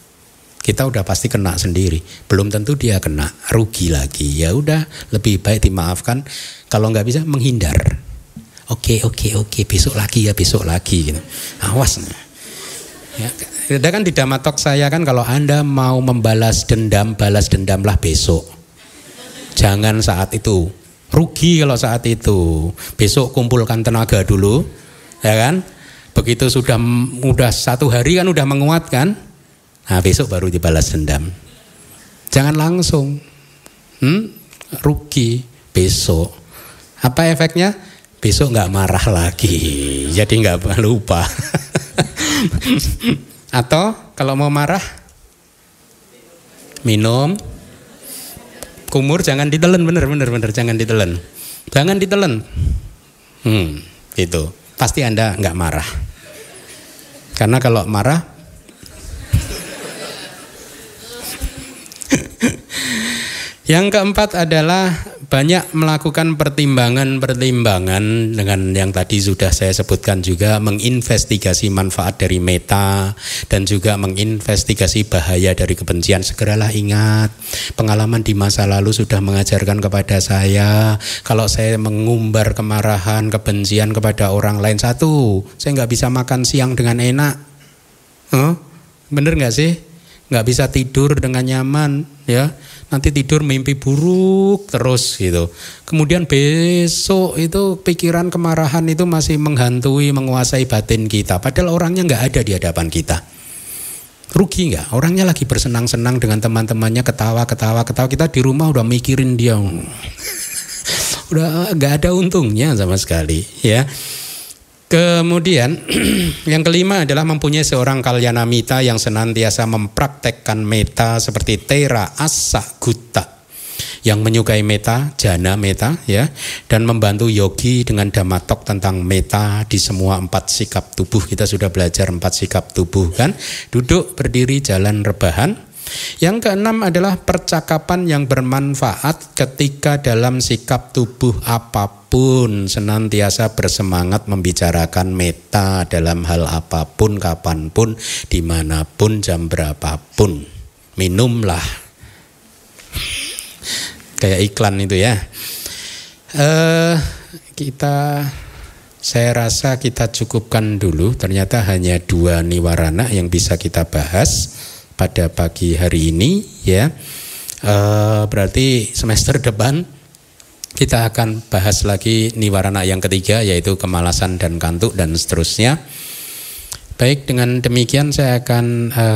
kita udah pasti kena sendiri. Belum tentu dia kena, rugi lagi. Ya udah, lebih baik dimaafkan. Kalau nggak bisa menghindar. Oke, oke, oke, besok lagi ya, besok lagi gitu. Awas. Ya, ada kan di damatok saya kan kalau Anda mau membalas dendam, balas dendamlah besok. Jangan saat itu. Rugi kalau saat itu. Besok kumpulkan tenaga dulu, ya kan? Begitu sudah udah satu hari kan udah menguat kan? Nah besok baru dibalas dendam. Jangan langsung. Hmm? Rugi besok. Apa efeknya? Besok nggak marah lagi. Jadi nggak lupa. Atau kalau mau marah minum kumur jangan ditelan bener bener bener jangan ditelan. Jangan ditelan. Hmm, itu pasti anda nggak marah. Karena kalau marah Yang keempat adalah banyak melakukan pertimbangan-pertimbangan dengan yang tadi sudah saya sebutkan juga menginvestigasi manfaat dari meta dan juga menginvestigasi bahaya dari kebencian. Segeralah ingat pengalaman di masa lalu sudah mengajarkan kepada saya kalau saya mengumbar kemarahan, kebencian kepada orang lain satu, saya nggak bisa makan siang dengan enak. Huh? Bener nggak sih? Nggak bisa tidur dengan nyaman, ya nanti tidur mimpi buruk terus gitu. Kemudian besok itu pikiran kemarahan itu masih menghantui, menguasai batin kita. Padahal orangnya nggak ada di hadapan kita. Rugi nggak? Orangnya lagi bersenang-senang dengan teman-temannya ketawa, ketawa, ketawa. Kita di rumah udah mikirin dia, udah nggak ada untungnya sama sekali, ya. Kemudian yang kelima adalah mempunyai seorang kalyanamita yang senantiasa mempraktekkan meta seperti Tera Asa Gutta yang menyukai meta, jana meta ya dan membantu yogi dengan damatok tentang meta di semua empat sikap tubuh. Kita sudah belajar empat sikap tubuh kan? Duduk, berdiri, jalan, rebahan. Yang keenam adalah percakapan yang bermanfaat ketika dalam sikap tubuh apa pun senantiasa bersemangat membicarakan meta dalam hal apa pun, kapan pun, di mana pun, jam berapapun. Minumlah. Kayak iklan itu ya. Uh, kita saya rasa kita cukupkan dulu. Ternyata hanya dua niwarana yang bisa kita bahas pada pagi hari ini ya. E, berarti semester depan kita akan bahas lagi niwarana yang ketiga yaitu kemalasan dan kantuk dan seterusnya. Baik dengan demikian saya akan e,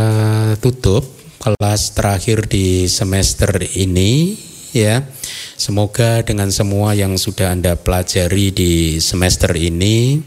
tutup kelas terakhir di semester ini ya. Semoga dengan semua yang sudah Anda pelajari di semester ini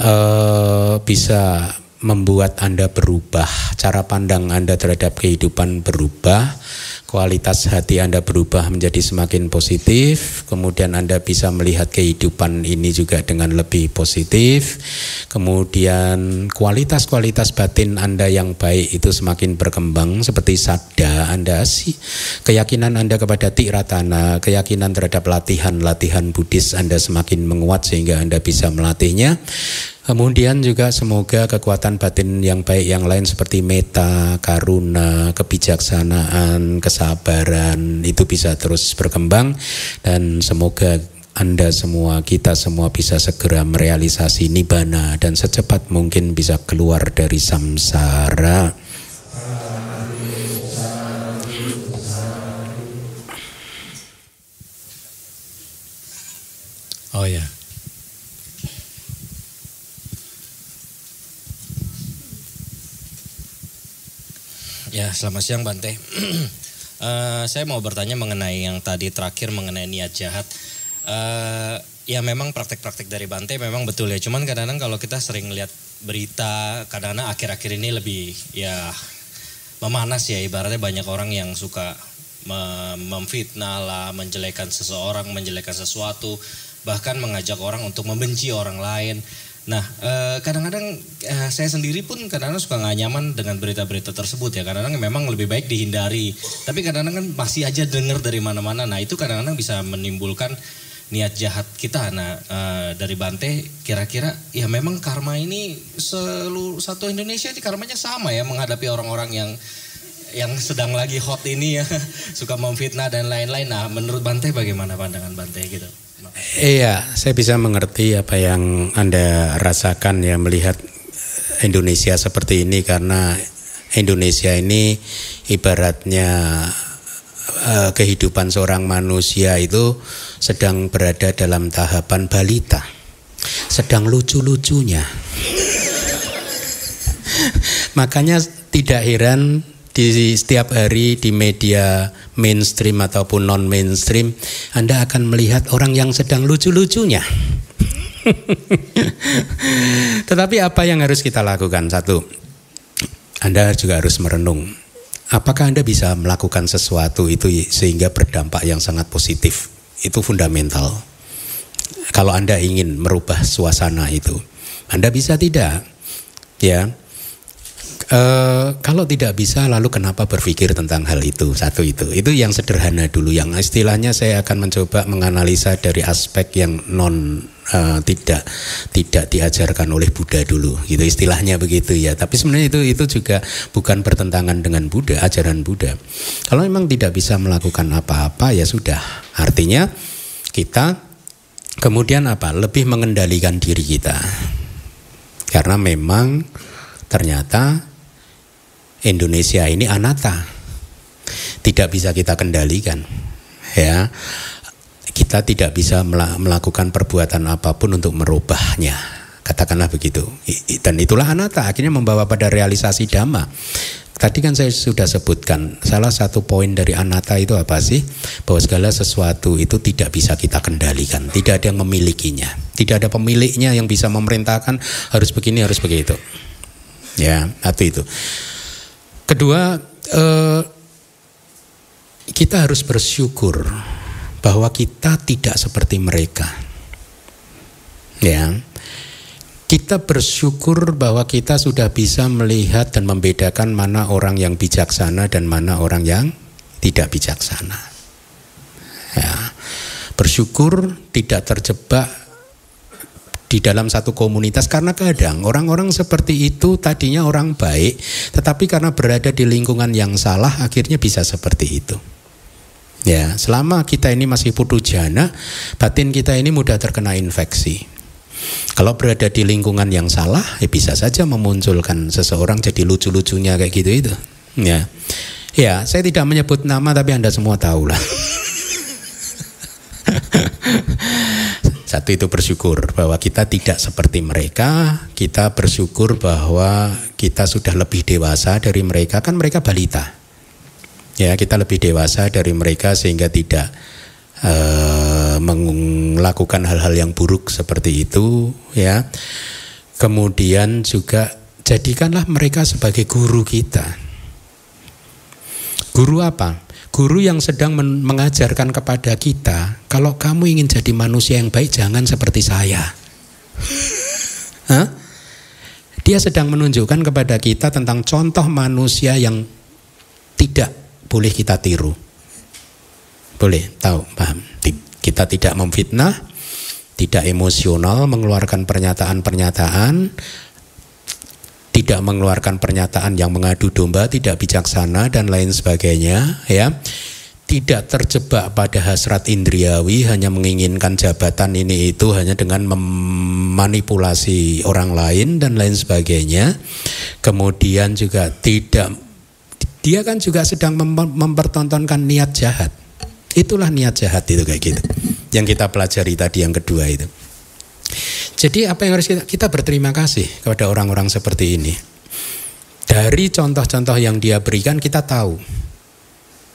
uh, bisa membuat Anda berubah, cara pandang Anda terhadap kehidupan berubah, kualitas hati Anda berubah menjadi semakin positif, kemudian Anda bisa melihat kehidupan ini juga dengan lebih positif, kemudian kualitas-kualitas batin Anda yang baik itu semakin berkembang seperti sadda Anda sih, keyakinan Anda kepada tiratana, keyakinan terhadap latihan-latihan Buddhis Anda semakin menguat sehingga Anda bisa melatihnya. Kemudian juga semoga kekuatan batin yang baik yang lain seperti meta, karuna, kebijaksanaan, kesabaran itu bisa terus berkembang dan semoga anda semua, kita semua bisa segera merealisasi nibana dan secepat mungkin bisa keluar dari samsara. Oh ya. Yeah. Ya, selamat siang Bante. uh, saya mau bertanya mengenai yang tadi terakhir mengenai niat jahat. Uh, ya memang praktek-praktek dari Bante memang betul ya. Cuman kadang-kadang kalau kita sering lihat berita, kadang-kadang akhir-akhir ini lebih ya memanas ya. Ibaratnya banyak orang yang suka memfitnah lah, menjelekan seseorang, menjelekan sesuatu, bahkan mengajak orang untuk membenci orang lain. Nah, eh, kadang-kadang eh, saya sendiri pun kadang-kadang suka nggak nyaman dengan berita-berita tersebut ya. Kadang-kadang memang lebih baik dihindari. Tapi kadang-kadang kan masih aja dengar dari mana-mana. Nah, itu kadang-kadang bisa menimbulkan niat jahat kita. Nah, eh, dari Bante kira-kira ya memang karma ini seluruh satu Indonesia ini karmanya sama ya menghadapi orang-orang yang yang sedang lagi hot ini ya suka memfitnah dan lain-lain. Nah, menurut Bante bagaimana pandangan Bante gitu? Iya, saya bisa mengerti apa yang Anda rasakan ya melihat Indonesia seperti ini karena Indonesia ini ibaratnya uh, kehidupan seorang manusia itu sedang berada dalam tahapan balita. Sedang lucu-lucunya. Makanya tidak heran di setiap hari di media mainstream ataupun non mainstream Anda akan melihat orang yang sedang lucu-lucunya. Tetapi apa yang harus kita lakukan? Satu, Anda juga harus merenung. Apakah Anda bisa melakukan sesuatu itu sehingga berdampak yang sangat positif? Itu fundamental. Kalau Anda ingin merubah suasana itu, Anda bisa tidak? Ya, Uh, kalau tidak bisa, lalu kenapa berpikir tentang hal itu? Satu itu, itu yang sederhana dulu. Yang istilahnya saya akan mencoba menganalisa dari aspek yang non uh, tidak tidak diajarkan oleh Buddha dulu. Gitu istilahnya begitu ya. Tapi sebenarnya itu itu juga bukan bertentangan dengan Buddha, ajaran Buddha. Kalau memang tidak bisa melakukan apa-apa ya sudah. Artinya kita kemudian apa? Lebih mengendalikan diri kita. Karena memang ternyata Indonesia ini anata. Tidak bisa kita kendalikan. Ya. Kita tidak bisa melakukan perbuatan apa pun untuk merubahnya. Katakanlah begitu. Dan itulah anata akhirnya membawa pada realisasi dhamma. Tadi kan saya sudah sebutkan salah satu poin dari anata itu apa sih? Bahwa segala sesuatu itu tidak bisa kita kendalikan, tidak ada yang memilikinya, tidak ada pemiliknya yang bisa memerintahkan harus begini harus begitu. Ya, satu itu. Kedua, eh, kita harus bersyukur bahwa kita tidak seperti mereka. Ya. Kita bersyukur bahwa kita sudah bisa melihat dan membedakan mana orang yang bijaksana dan mana orang yang tidak bijaksana. Ya. Bersyukur tidak terjebak di dalam satu komunitas karena kadang orang-orang seperti itu tadinya orang baik tetapi karena berada di lingkungan yang salah akhirnya bisa seperti itu. Ya, selama kita ini masih putu jana, batin kita ini mudah terkena infeksi. Kalau berada di lingkungan yang salah, ya bisa saja memunculkan seseorang jadi lucu-lucunya kayak gitu itu. Ya. Ya, saya tidak menyebut nama tapi Anda semua tahu lah. Satu itu bersyukur bahwa kita tidak seperti mereka, kita bersyukur bahwa kita sudah lebih dewasa dari mereka, kan mereka balita. Ya, kita lebih dewasa dari mereka sehingga tidak uh, melakukan hal-hal yang buruk seperti itu, ya. Kemudian juga jadikanlah mereka sebagai guru kita. Guru apa? Guru yang sedang mengajarkan kepada kita, kalau kamu ingin jadi manusia yang baik, jangan seperti saya. Hah? Dia sedang menunjukkan kepada kita tentang contoh manusia yang tidak boleh kita tiru. Boleh, tahu, paham. Kita tidak memfitnah, tidak emosional, mengeluarkan pernyataan-pernyataan, tidak mengeluarkan pernyataan yang mengadu domba, tidak bijaksana dan lain sebagainya, ya. Tidak terjebak pada hasrat indriawi, hanya menginginkan jabatan ini itu hanya dengan memanipulasi orang lain dan lain sebagainya. Kemudian juga tidak dia kan juga sedang mempertontonkan niat jahat. Itulah niat jahat itu kayak gitu. Yang kita pelajari tadi yang kedua itu. Jadi apa yang harus kita kita berterima kasih kepada orang-orang seperti ini. Dari contoh-contoh yang dia berikan kita tahu.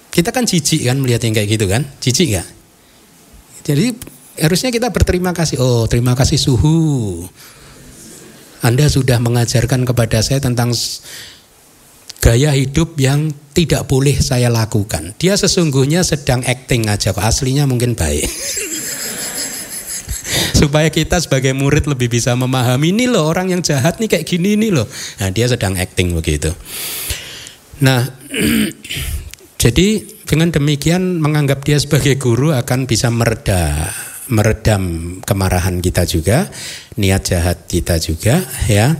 Kita kan jijik kan melihat yang kayak gitu kan? Jijik nggak? Jadi harusnya kita berterima kasih. Oh, terima kasih suhu. Anda sudah mengajarkan kepada saya tentang gaya hidup yang tidak boleh saya lakukan. Dia sesungguhnya sedang acting aja kok. Aslinya mungkin baik. supaya kita sebagai murid lebih bisa memahami ini loh orang yang jahat nih kayak gini nih loh. Nah, dia sedang acting begitu. Nah, jadi dengan demikian menganggap dia sebagai guru akan bisa mereda meredam kemarahan kita juga, niat jahat kita juga ya.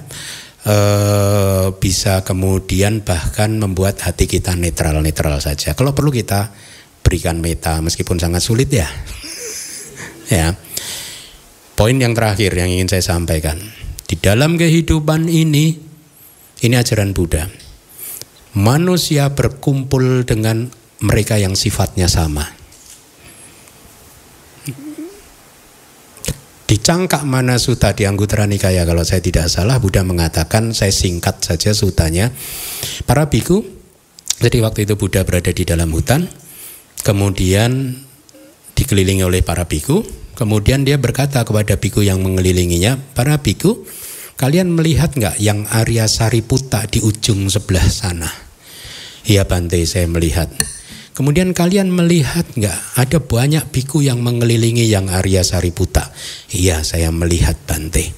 E, bisa kemudian bahkan membuat hati kita netral-netral saja. Kalau perlu kita berikan meta meskipun sangat sulit ya. ya. Poin yang terakhir yang ingin saya sampaikan. Di dalam kehidupan ini, ini ajaran Buddha. Manusia berkumpul dengan mereka yang sifatnya sama. Di cangkak mana suta di Anggutara Nikaya kalau saya tidak salah Buddha mengatakan saya singkat saja sutanya para biku jadi waktu itu Buddha berada di dalam hutan kemudian dikelilingi oleh para biku Kemudian dia berkata kepada biku yang mengelilinginya, para biku, kalian melihat nggak yang Arya Sariputa di ujung sebelah sana? Iya Bante, saya melihat. Kemudian kalian melihat nggak ada banyak biku yang mengelilingi yang Arya Sariputa? Iya, saya melihat Bante.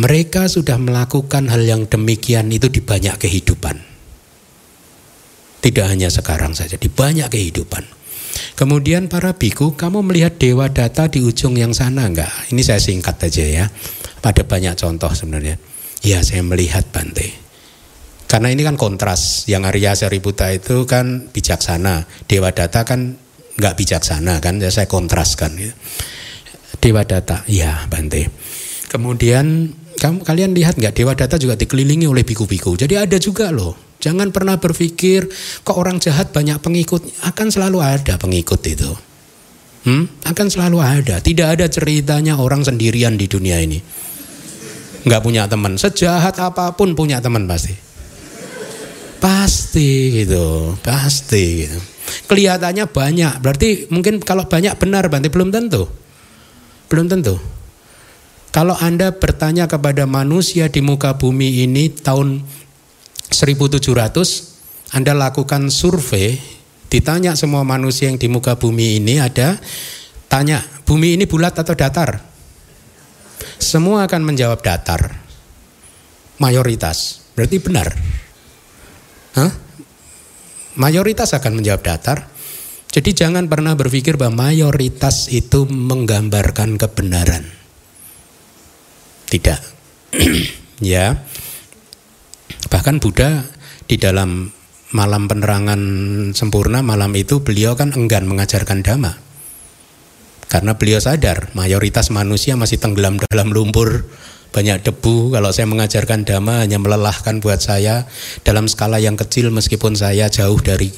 Mereka sudah melakukan hal yang demikian itu di banyak kehidupan. Tidak hanya sekarang saja, di banyak kehidupan. Kemudian para biku, kamu melihat dewa data di ujung yang sana enggak? Ini saya singkat aja ya. Pada banyak contoh sebenarnya. Ya saya melihat Bante. Karena ini kan kontras. Yang Arya Sariputa itu kan bijaksana. Dewa data kan enggak bijaksana kan. Ya, saya kontraskan. Ya. Dewa data, ya Bante. Kemudian kamu kalian lihat nggak Dewa Data juga dikelilingi oleh biku-biku. Jadi ada juga loh Jangan pernah berpikir kok orang jahat banyak pengikut, akan selalu ada pengikut itu. Hmm? Akan selalu ada. Tidak ada ceritanya orang sendirian di dunia ini. Nggak punya teman. Sejahat apa pun punya teman pasti. Pasti gitu, pasti gitu. Kelihatannya banyak, berarti mungkin kalau banyak benar berarti belum tentu. Belum tentu. Kalau Anda bertanya kepada manusia di muka bumi ini tahun 1700 Anda lakukan survei ditanya semua manusia yang di muka bumi ini ada tanya bumi ini bulat atau datar? Semua akan menjawab datar. Mayoritas. Berarti benar. Hah? mayoritas akan menjawab datar. Jadi jangan pernah berpikir bahwa mayoritas itu menggambarkan kebenaran. Tidak. Ya Bahkan Buddha di dalam malam penerangan sempurna malam itu beliau kan enggan mengajarkan dhamma. Karena beliau sadar mayoritas manusia masih tenggelam dalam lumpur, banyak debu. Kalau saya mengajarkan dhamma hanya melelahkan buat saya dalam skala yang kecil meskipun saya jauh dari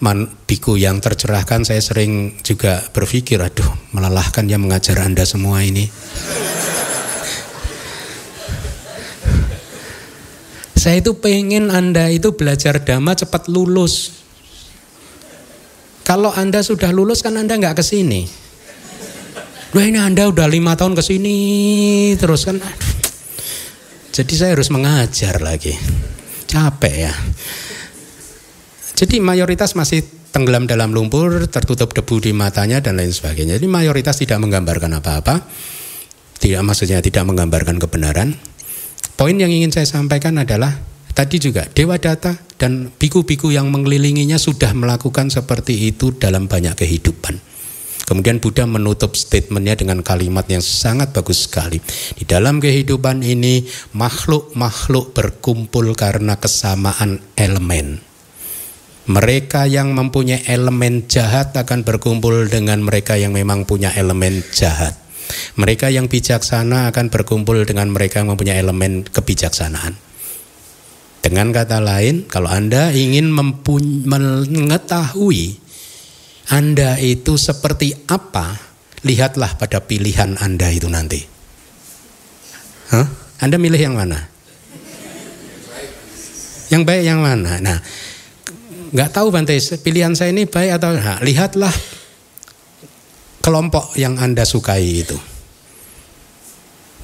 man, biku yang tercerahkan saya sering juga berpikir aduh melelahkan ya mengajar Anda semua ini. Saya itu pengen Anda itu belajar dhamma cepat lulus. Kalau Anda sudah lulus kan Anda nggak ke sini. Wah ini Anda udah lima tahun ke sini terus kan. Jadi saya harus mengajar lagi. Capek ya. Jadi mayoritas masih tenggelam dalam lumpur, tertutup debu di matanya dan lain sebagainya. Jadi mayoritas tidak menggambarkan apa-apa. Tidak maksudnya tidak menggambarkan kebenaran. Poin yang ingin saya sampaikan adalah tadi juga Dewa Data dan biku-biku yang mengelilinginya sudah melakukan seperti itu dalam banyak kehidupan. Kemudian Buddha menutup statementnya dengan kalimat yang sangat bagus sekali. Di dalam kehidupan ini makhluk-makhluk berkumpul karena kesamaan elemen. Mereka yang mempunyai elemen jahat akan berkumpul dengan mereka yang memang punya elemen jahat. Mereka yang bijaksana akan berkumpul dengan mereka yang mempunyai elemen kebijaksanaan. Dengan kata lain, kalau Anda ingin mengetahui anda itu seperti apa, lihatlah pada pilihan Anda itu nanti. Hah? Anda milih yang mana? Yang baik yang mana? Nah, nggak tahu Bante, pilihan saya ini baik atau nah, lihatlah kelompok yang Anda sukai itu.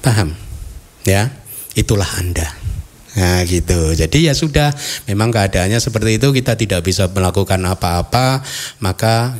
Paham? Ya, itulah Anda. Nah gitu. Jadi ya sudah, memang keadaannya seperti itu kita tidak bisa melakukan apa-apa, maka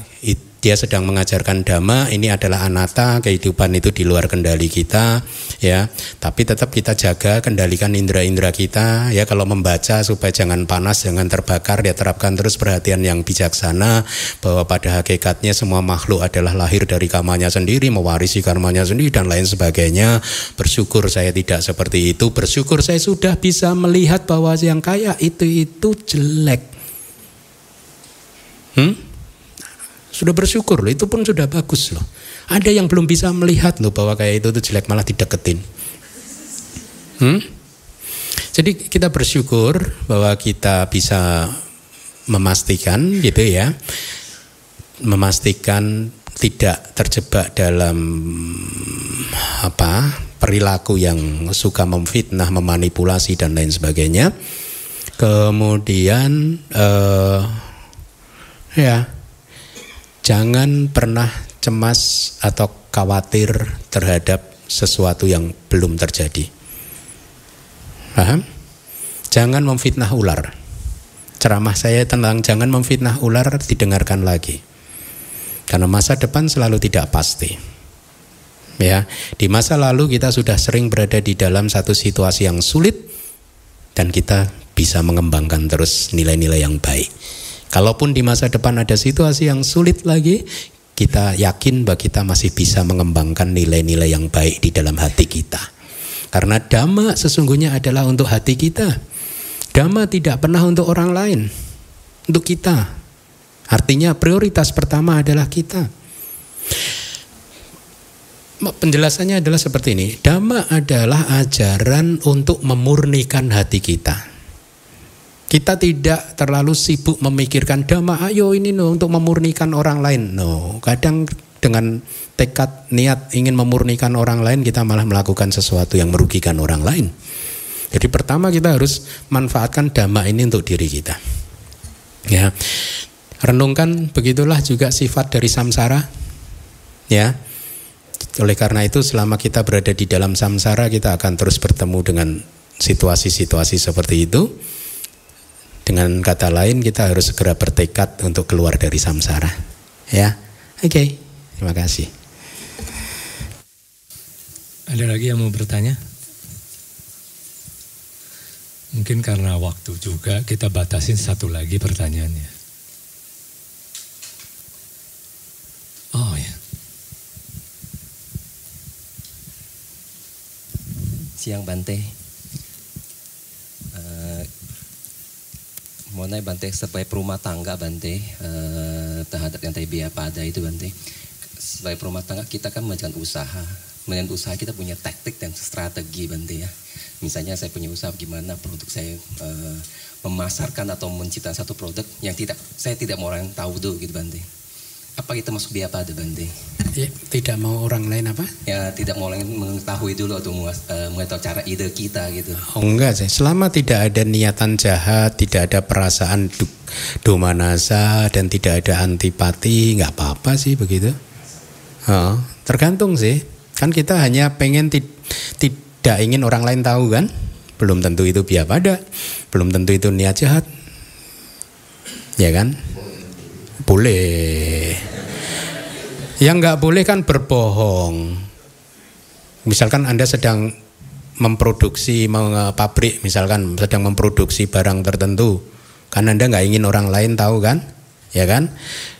dia sedang mengajarkan dhamma ini adalah anata kehidupan itu di luar kendali kita ya. Tapi tetap kita jaga kendalikan indera-indera kita ya. Kalau membaca supaya jangan panas jangan terbakar dia terapkan terus perhatian yang bijaksana bahwa pada hakikatnya semua makhluk adalah lahir dari kamanya sendiri mewarisi karmanya sendiri dan lain sebagainya. Bersyukur saya tidak seperti itu. Bersyukur saya sudah bisa melihat bahwa yang kaya itu itu jelek. Hmm? Sudah bersyukur loh, itu pun sudah bagus loh. Ada yang belum bisa melihat loh bahwa kayak itu tuh jelek malah dideketin. Hmm? Jadi kita bersyukur bahwa kita bisa memastikan gitu ya. Memastikan tidak terjebak dalam apa perilaku yang suka memfitnah, memanipulasi dan lain sebagainya. Kemudian uh, ya Jangan pernah cemas atau khawatir terhadap sesuatu yang belum terjadi. Paham? Jangan memfitnah ular. Ceramah saya tentang jangan memfitnah ular didengarkan lagi. Karena masa depan selalu tidak pasti. Ya, di masa lalu kita sudah sering berada di dalam satu situasi yang sulit dan kita bisa mengembangkan terus nilai-nilai yang baik. Kalaupun di masa depan ada situasi yang sulit lagi, kita yakin bahwa kita masih bisa mengembangkan nilai-nilai yang baik di dalam hati kita. Karena dhamma sesungguhnya adalah untuk hati kita. Dhamma tidak pernah untuk orang lain, untuk kita. Artinya prioritas pertama adalah kita. Penjelasannya adalah seperti ini. Dhamma adalah ajaran untuk memurnikan hati kita. Kita tidak terlalu sibuk memikirkan dhamma, ayo ini no, untuk memurnikan orang lain. No, kadang dengan tekad niat ingin memurnikan orang lain kita malah melakukan sesuatu yang merugikan orang lain. Jadi pertama kita harus manfaatkan dhamma ini untuk diri kita. Ya. Renungkan begitulah juga sifat dari samsara. Ya. Oleh karena itu selama kita berada di dalam samsara kita akan terus bertemu dengan situasi-situasi seperti itu dengan kata lain kita harus segera bertekad untuk keluar dari samsara. Ya. Oke. Okay. Terima kasih. Ada lagi yang mau bertanya? Mungkin karena waktu juga kita batasin satu lagi pertanyaannya. Oh ya. Siang Bante. Mengenai Bante sebagai perumah tangga Bante uh, terhadap yang tadi biaya pada itu Bante. Sebagai perumah tangga kita kan menjalankan usaha. Menjalankan usaha kita punya taktik dan strategi Bante ya. Misalnya saya punya usaha gimana produk saya uh, memasarkan atau menciptakan satu produk yang tidak saya tidak mau orang tahu dulu gitu Bante apa kita masuk biaya pada Bante? Ya, tidak mau orang lain apa? Ya tidak mau orang lain mengetahui dulu atau uh, mengetahui cara ide kita gitu. Oh enggak sih, selama tidak ada niatan jahat, tidak ada perasaan domanasa dan tidak ada antipati, nggak apa-apa sih begitu. Oh, tergantung sih, kan kita hanya pengen tidak ingin orang lain tahu kan? Belum tentu itu biaya pada, belum tentu itu niat jahat. Ya kan? Boleh. Yang nggak boleh kan berbohong. Misalkan Anda sedang memproduksi pabrik, misalkan sedang memproduksi barang tertentu, kan Anda nggak ingin orang lain tahu kan? Ya kan?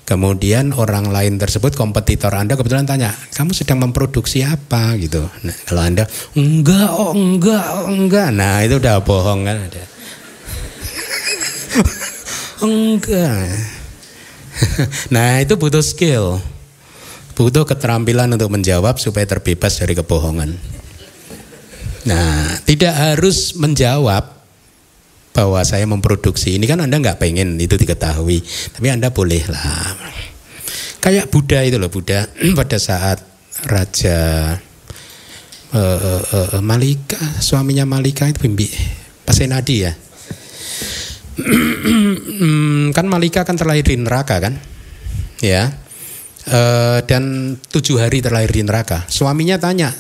Kemudian orang lain tersebut kompetitor Anda kebetulan tanya, kamu sedang memproduksi apa gitu. Nah, kalau Anda enggak, oh enggak, oh enggak, nah itu udah bohong kan enggak. nah itu butuh skill butuh keterampilan untuk menjawab supaya terbebas dari kebohongan. Nah, tidak harus menjawab bahwa saya memproduksi ini kan Anda nggak pengen itu diketahui, tapi Anda boleh lah. Kayak Buddha itu loh, Buddha pada saat Raja uh, uh, uh, Malika, suaminya Malika itu Bimbi, Pasenadi ya. kan Malika kan terlahir di neraka kan, ya uh, dan tujuh hari terlahir di neraka. Suaminya tanya,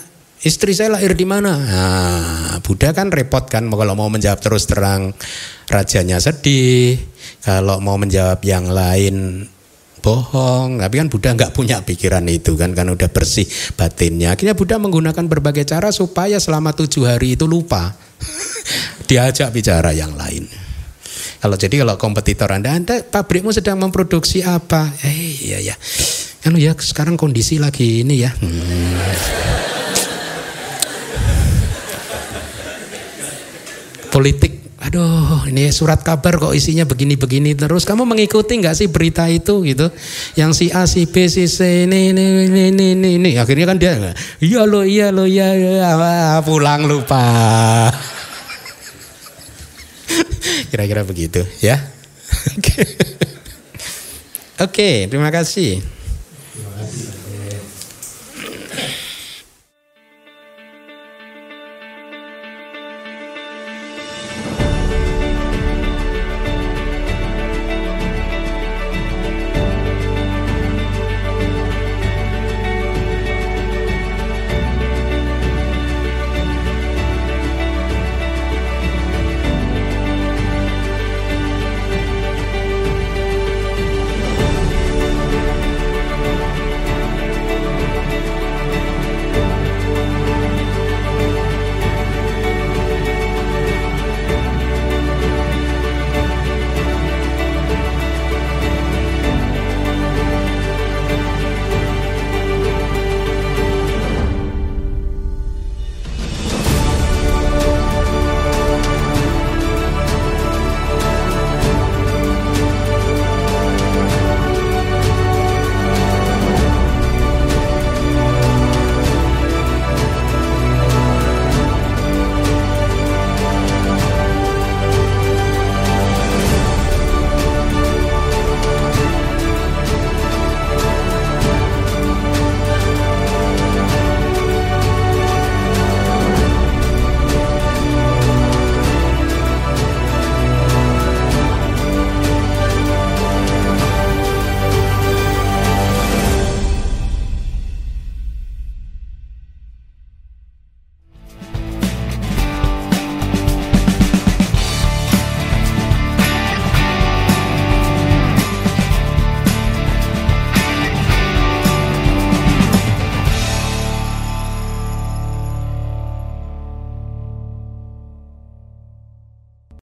istri saya lahir di mana? Nah, Buddha kan repot kan kalau mau menjawab terus terang rajanya sedih. Kalau mau menjawab yang lain bohong. Tapi kan Buddha nggak punya pikiran itu kan, kan udah bersih batinnya. Akhirnya Buddha menggunakan berbagai cara supaya selama tujuh hari itu lupa. Diajak bicara yang lain. Kalau jadi kalau kompetitor Anda, Anda pabrikmu sedang memproduksi apa? Eh iya ya kan ya sekarang kondisi lagi ini ya. Hmm. Politik, aduh ini surat kabar kok isinya begini-begini terus. Kamu mengikuti nggak sih berita itu gitu? Yang si A, si B, si C ini ini ini ini ini, ini. akhirnya kan dia iya lo iya lo iya, iya pulang lupa. Kira-kira begitu ya. Oke, okay, terima kasih.